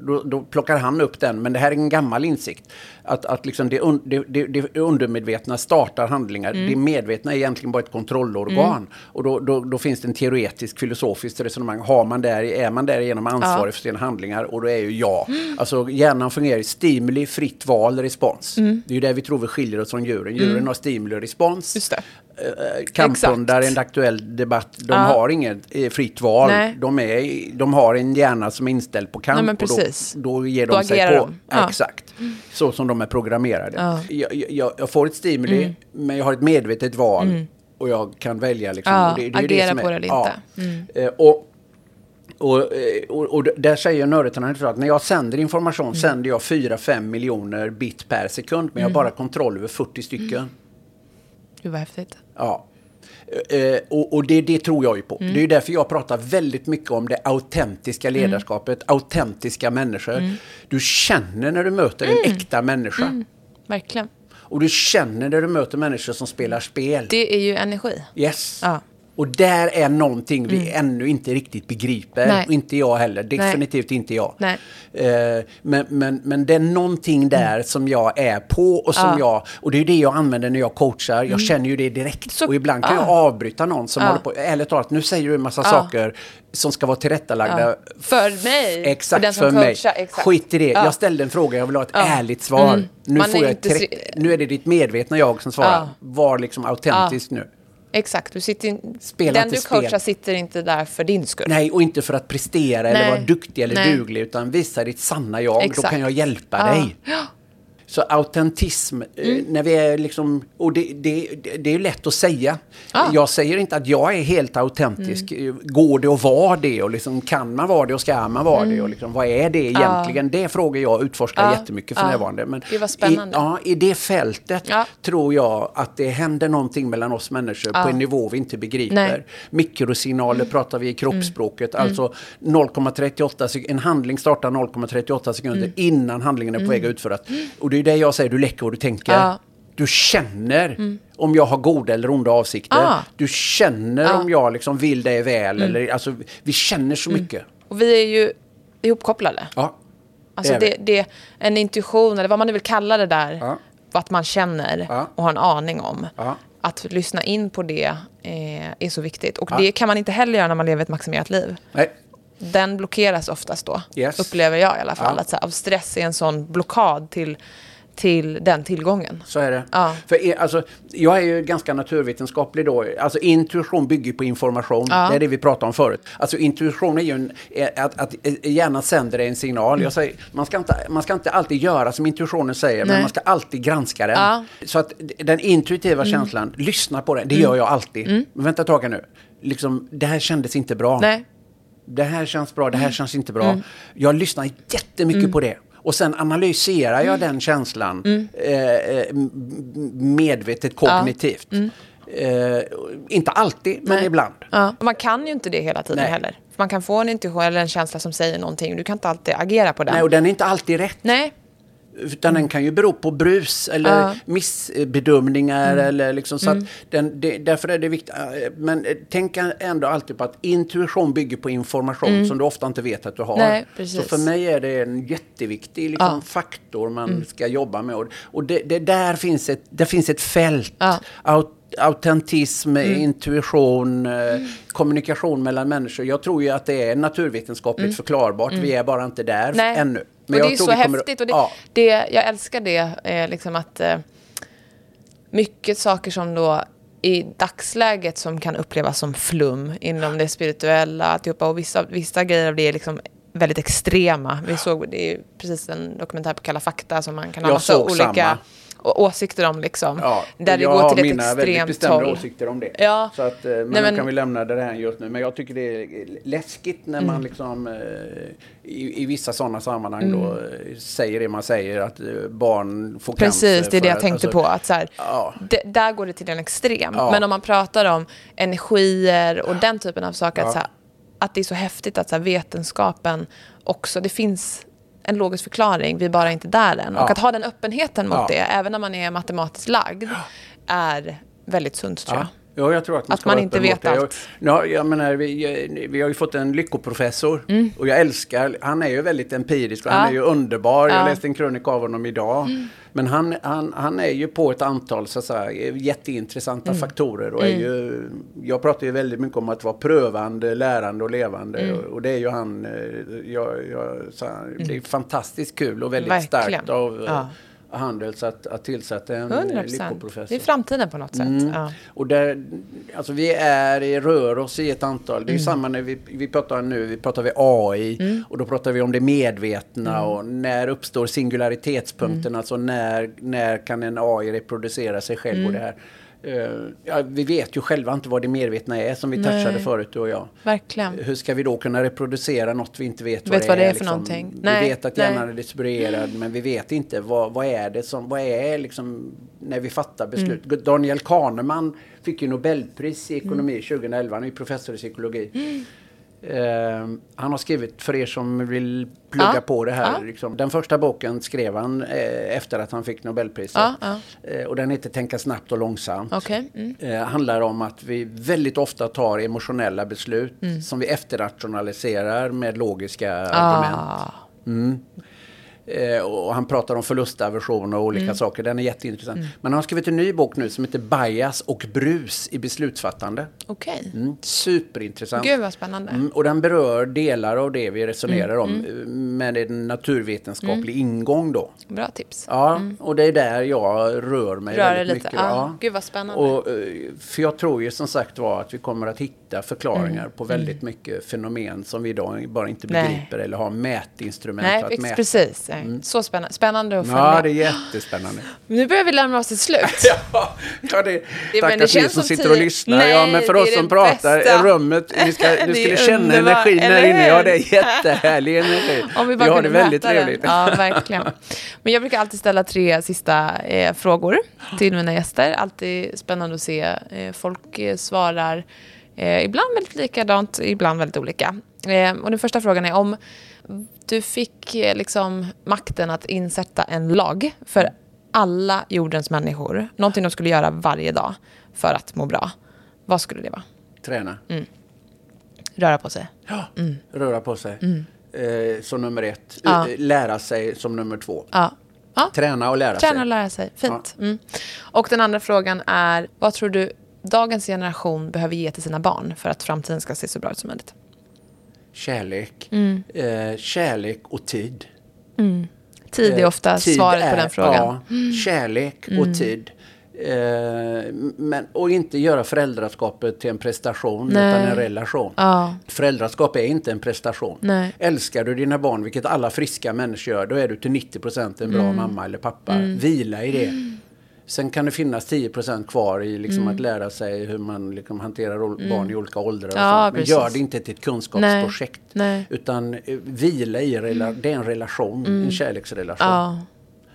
då, då plockar han upp den, men det här är en gammal insikt. Att, att liksom det, un, det, det, det undermedvetna startar handlingar. Det medvetna är egentligen bara ett kontrollorgan. Och då, då, då finns det en teoretisk, filosofiskt resonemang. Har man där, är man därigenom ansvarig för sina handlingar? Och då är ju ja. Alltså hjärnan fungerar i stimuli, fritt val, respons. Det är ju där vi tror vi skiljer oss från djuren. Djuren har stimuli och respons. Just det. eh, kamphundar i en aktuell debatt, de Ja. har inget eh, fritt val. Nej. De, är, de har en hjärna som är inställd på kamp. Nej, och. Då, då ger Då de sig agerar på. de. Ja. Exakt. Så som de är programmerade. Ja. Jag, jag, jag får ett stimuli, men jag har ett medvetet val. Och jag kan välja liksom. Ja, det, det agera som på är- det eller ja. inte. Eh, Och, och, eh, och, och där säger så att när jag sänder information Mm. sänder jag 4-5 miljoner bit per sekund. Men jag har bara kontroll över 40 stycken. Gud vad häftigt. Ja. Eh, och och det, det tror jag ju Mm. på. Det är därför jag pratar väldigt mycket om det autentiska Mm. ledarskapet, autentiska människor. Du känner när du möter en Mm. äkta människa. Verkligen. Och du känner när du möter människor som spelar spel. Det är ju energi. Yes. Ja. Och där är någonting vi ännu inte riktigt begriper. Nej. Inte jag heller. Definitivt inte jag. Nej. Eh, men, men, men det är någonting där som jag är på och som Ja. jag... Och det är det jag använder när jag coachar. Jag känner ju det direkt. Så- och ibland kan ja. jag avbryta någon som Ja. håller på... Ärligt talat, nu säger du en massa Ja. saker som ska vara tillrättalagda. För mig. Exakt, som för mig. coachar, exakt. Skit i det. Ja. Jag ställde en fråga, jag vill ha ett ärligt svar. Mm. Nu, Man får är jag ett nu är det ditt medvetna jag som svarar. Var liksom autentisk nu. Exakt. Du sitter in... Spela den du coachar spel. sitter inte där för din skull. Nej, och inte för att prestera eller Nej. vara duktig eller Nej. duglig, utan visa ditt sanna jag. Då Exakt. kan jag hjälpa Ja. dig. Så autentism, eh, Mm. när vi är liksom, och det, det, det det är lätt att säga. Mm. Jag säger inte att jag är helt autentisk. Går det att vara det? Och liksom, kan man vara det och ska man vara det? Och liksom, vad är det egentligen? Det är frågor jag utforskar Mm. Ja. jättemycket för Ja. närvarande. Men Gud, vad spännande. I, ja, I det fältet tror jag att det händer någonting mellan oss människor på en nivå vi inte begriper. Nej. Mm. Mikrosignaler pratar vi i kroppsspråket. Alltså 0,38 sek- en handling startar 0,38 sekunder Mm. innan handlingen är på väg att utföras. Och det är det jag säger, du läcker vad du tänker. Ja. Mm. Du känner om jag har goda eller onda avsikter. Ah. Du känner Ja. Mm. om jag liksom vill dig väl. Eller, alltså, vi känner så mycket. Och vi är ju ihopkopplade. Ja. Alltså är det, det, en intuition, eller vad man nu vill kalla det där, Ja. vad man känner Ja. och har en aning om. Ja. Att lyssna in på det eh, är så viktigt. Och det kan man inte heller göra när man lever ett maximerat liv. Nej. Den blockeras oftast då, Yes. upplever jag i alla fall. Ja. Att så här, av stress är en sån blockad till, till den tillgången. Så är det. Ja. För, e- alltså, jag är ju ganska naturvetenskaplig då. Alltså intuition bygger på information. Ja. Det är det vi pratade om förut. Alltså intuition är ju en, är att, att hjärnan sänder dig en signal. Jag säger, man, ska inte, man ska inte alltid göra som intuitionen säger, men Nej. man ska alltid granska den. Ja. Så att den intuitiva Mm. känslan, lyssna på den. Det gör jag alltid. Men vänta ett tag nu. Liksom, det här kändes inte bra. Nej. Det här känns bra, det här känns inte bra. Mm. Jag lyssnar jättemycket på det. Och sen analyserar jag den känslan Mm. eh, eh, medvetet kognitivt. Eh, inte alltid, men Mm. Nej. ibland. Ja. Man kan ju inte det hela tiden Nej. heller. Man kan få en intuition eller en känsla som säger någonting. Du kan inte alltid agera på den. Nej, och den är inte alltid rätt. Nej. Utan den kan ju bero på brus eller Ja. Mm. missbedömningar. Eller liksom, så att den, det, därför är det viktigt. eh, Men eh, tänk ändå alltid på att intuition bygger på information som du ofta inte vet att du har. Mm. Nej, så för mig är det en jätteviktig liksom, Ja. Mm. faktor man ska jobba med. Och, det, det där finns ett, det finns ett fält. Ja. Aut, autentism, Mm. intuition, eh, kommunikation mellan människor. Jag tror ju att det är naturvetenskapligt förklarbart. Vi är bara inte där Mm. Nej. ännu. och det är så häftigt. Och det, ja. det, jag älskar det, eh, liksom att eh, mycket saker som då i dagsläget som kan upplevas som flum inom det spirituella, alltihopa, och vissa, vissa grejer av det är liksom väldigt extrema. Vi såg, det är precis en dokumentär på Kalla fakta som man kan ha massa olika samma. Åsikter om. Liksom, Ja, där det jag går har till ett mina väldigt extremt bestämda håll. åsikter om det. Ja. Så att, eh, men Nej, då men- kan vi lämna det här just nu. Men jag tycker det är läskigt när Mm. man liksom eh, i, i vissa sådana sammanhang då eh, säger det man säger att eh, barn får Mm. Precis, cancer. det är det jag tänkte alltså, på. Att så här, Ja. där går det till en extrem. Ja. Men om man pratar om energier och den typen av saker, att, så här, att det är så häftigt att så här, vetenskapen också, det finns en logisk förklaring, vi är bara inte där än. Ja. Och att ha den öppenheten mot Ja. det, även när man är matematiskt lagd, är väldigt sunt tror jag. Ja. Ja, jag tror att man, Att ska man inte vet allt. Ja, jag menar, vi, vi har ju fått en lyckoprofessor och jag älskar, han är ju väldigt empirisk och han Mm. Ja. är ju underbar. Jag Ja. läste en krönika av honom idag. Men han, han, han är ju på ett antal så att säga, jätteintressanta Mm. faktorer. Och är ju, jag pratar ju väldigt mycket om att vara prövande, lärande och levande. Mm. Och, och det är ju han, eh, jag, jag, här, det är fantastiskt kul och väldigt Verkligen. starkt av, Ja. Handels att, att tillsätta en 100 lyckoprofessor. Det är framtiden på något sätt. Mm. Ja. Och där, alltså vi är i rör oss i ett antal. Det är Mm. samma när vi, vi pratar nu, vi pratar vi AI Mm. och då pratar vi om det medvetna och när uppstår singularitetspunkten, Mm. alltså när, när kan en AI reproducera sig själv Mm. och det här. Eh, ja, vi vet ju själva inte vad det medvetna är som vi Nej. touchade förut du och jag. Verkligen. Hur ska vi då kunna reproducera något vi inte vet, Vet vad det är för någonting? Vi Nej, vet att nej. hjärnan är distribuerad men vi vet inte vad, vad är det som, vad är liksom när vi fattar beslut. Mm. Daniel Kahneman fick ju Nobelpris i ekonomi Mm. 2011, han är professor i psykologi. Eh, han har skrivit, för er som vill plugga Ja, på det här, ja. liksom, den första boken skrev han eh, efter att han fick Nobelpriset. Ja. Eh, och den heter Tänka snabbt och långsamt. Okej. Mm. Eh, handlar om att vi väldigt ofta tar emotionella beslut Mm. som vi efterrationaliserar med logiska argument. Ah. Mm. Eh, och han pratar om förlustaversion och olika Mm. saker. Den är jätteintressant. Men han har skrivit en ny bok nu som heter Bias och brus i beslutsfattande. Okej. Mm. Superintressant. Gud vad spännande. Mm, och den berör delar av det vi resonerar Mm, om eh, med en naturvetenskaplig ingång då. Bra tips. Ja, och det är där jag rör mig Mm. Rör väldigt lite. mycket. Ja. Ja. Gud vad spännande. Och, eh, för jag tror ju som sagt var att vi kommer att hitta förklaringar Mm. på väldigt mycket fenomen som vi idag bara inte Nej. begriper eller har mätinstrument Nej, att mäta. precis. Så spännande, spännande att följa. Ja, det är jättespännande. Nu börjar vi lämna oss till slut. Ja, ja det, Det- tack det som som sitter och lyssnar. Nej, ja, men för oss som pratar bästa. i rummet, ni, ska, ni skulle känna energin eller inne. Ja, det är jättehärlig energi. Om vi vi bara har det väldigt den. trevligt. Ja, verkligen. Men jag brukar alltid ställa tre sista eh, frågor till mina gäster. Alltid spännande att se. Eh, folk eh, svarar eh, ibland väldigt likadant, ibland väldigt olika. Eh, och den första frågan är om du fick eh, liksom makten att insätta en lag för alla jordens människor. Någonting de skulle göra varje dag för att må bra. Vad skulle det vara? Träna. Röra på sig. Ja, röra på sig. Eh, som nummer ett. Mm. Ja. Eh, Lära sig som nummer två. Ja. ja. Träna och lära Träna och sig. lära sig. Fint. Mm. Och den andra frågan är, vad tror du dagens generation behöver ge till sina barn för att framtiden ska se så bra ut som möjligt? Kärlek. Mm. Eh, kärlek och tid. Tid är Eh, ofta tid svaret på är- den frågan. Mm. Ja, kärlek och tid. Eh, men, och inte göra föräldraskapet till en prestation Nej. utan en relation. Ja. Föräldraskap är inte en prestation. Nej. Älskar du dina barn, vilket alla friska människor gör, då är du till 90% en bra Mm. mamma eller pappa. Vila i det. Sen kan det finnas 10% kvar i liksom Mm. att lära sig hur man liksom hanterar ol- barn i olika åldrar. Och Ja. Men gör det inte till ett kunskapsprojekt. Nej. Utan eh, vila i, rela- det är en relation, en kärleksrelation. Ja.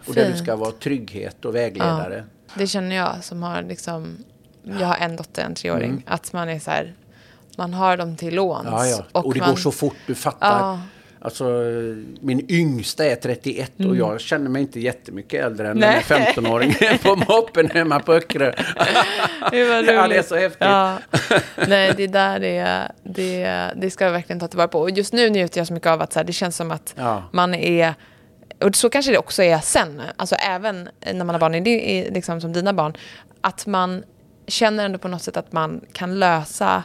Och där du ska vara trygghet och vägledare. Det känner jag som har liksom, jag har en dotter, en treåring, att man är så här, man har dem till låns. Mm. Ja, ja. Och, det man, går så fort, du fattar. Alltså, min yngsta är 31 och jag känner mig inte jättemycket äldre än Mm. Nej. den här 15-åringen på moppen hemma på Öckerö. Det var Ja, det är så häftigt. Ja. Nej, det där det, det, det ska jag verkligen ta tillvara på. Och just nu njuter jag så mycket av att så här, det känns som att Ja. man är och så kanske det också är sen, alltså även när man har barn, det är liksom som dina barn, att man känner ändå på något sätt att man kan lösa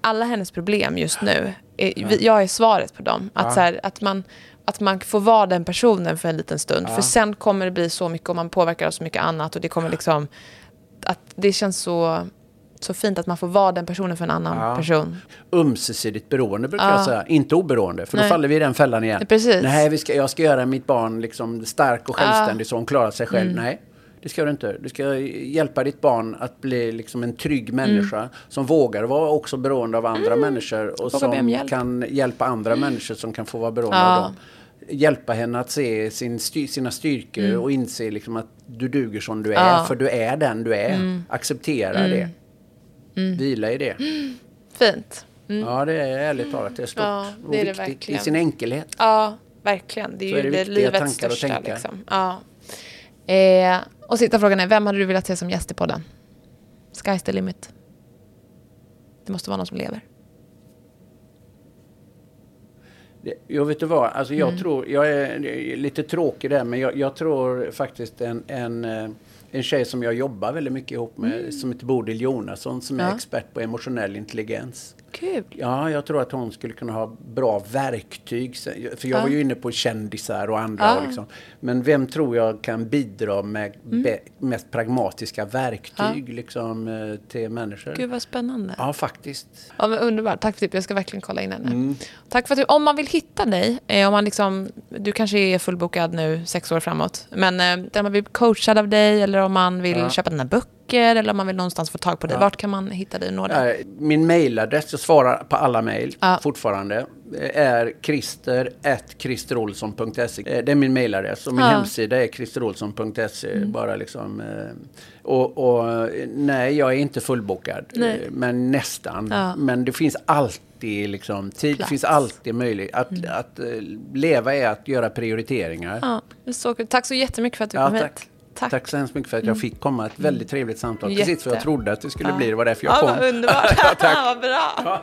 alla hennes problem just nu. Vi- Jag är svaret på dem. Att, Ja. så här, att, man, att man får vara den personen för en liten stund. För sen kommer det bli så mycket och man påverkar av så mycket annat. Och det kommer liksom, att det känns så, så fint att man får vara den personen för en annan Ja. person. Ömsesidigt beroende brukar Ja. jag säga. Inte oberoende, för då Nej. faller vi i den fällan igen. Precis. Nej, vi ska, jag ska göra mitt barn liksom stark och självständig så hon klarar sig själv. Mm. Nej, det ska du inte. Du ska hjälpa ditt barn att bli liksom en trygg Mm. människa som vågar vara också beroende av andra människor och som hjälp. kan hjälpa andra människor som kan få vara beroende Ja. av dem. Hjälpa henne att se sin styr, sina styrkor och inse liksom att du duger som du är, Mm. Ja. Mm. för du är den du är. Acceptera det. Vila i det. Fint. Ja, det är ärligt talat. Det är stort Ja, och det är det viktigt verkligen. i sin enkelhet. Ja, verkligen. Det är Så ju är det livets och största. Liksom. Ja. Eh, och sista frågan är, vem hade du velat se som gäst i podden? Sky's the limit. Det måste vara någon som lever. Jag vet du vad, alltså Mm. jag tror, jag är lite tråkig där, men jag, jag tror faktiskt en, en, eh, en tjej som jag jobbar väldigt mycket ihop med, som heter Bodil Jonasson, som är Mm. Ja. expert på emotionell intelligens. Kul. Ja, jag tror att hon skulle kunna ha bra verktyg. För jag Ja. var ju inne på kändisar och andra. Mm. Och liksom. Men vem tror jag kan bidra med be- mest pragmatiska verktyg liksom, eh, till människor? Gud vad spännande. Ja, faktiskt. Ja, men underbart. Tack för tips. Jag ska verkligen kolla in henne. Mm. Tack för att du, om man vill hitta dig, eh, om man liksom, du kanske är fullbokad nu sex år framåt, men eh, om man vill bli coachad av dig eller om man vill Ja. köpa dina böcker eller om man vill någonstans få tag på dig, vart kan man hitta dig och nå dig? Min mailadress, jag svarar på alla mejl Ja. fortfarande, eh, är krister.kristerolsson.se. Eh, Det är min mailadress och min Ja. hemsida är kristerolsson.se. Mm. Bara liksom, eh, och, och nej, jag är inte fullbokad, Nej. men nästan. Ja. Men det finns alltid liksom, tid, det Plats. finns alltid möjlighet. Att, att eh, leva är att göra prioriteringar. Ja, så. Tack så jättemycket för att du Ja, kom tack. hit. Tack. Tack så hemskt mycket för att jag fick komma. Ett väldigt trevligt samtal. Precis vad jag Jätte. trodde att det skulle bli. Det var därför jag ja, kom. Underbart. Ja, tack. vad bra. Ja.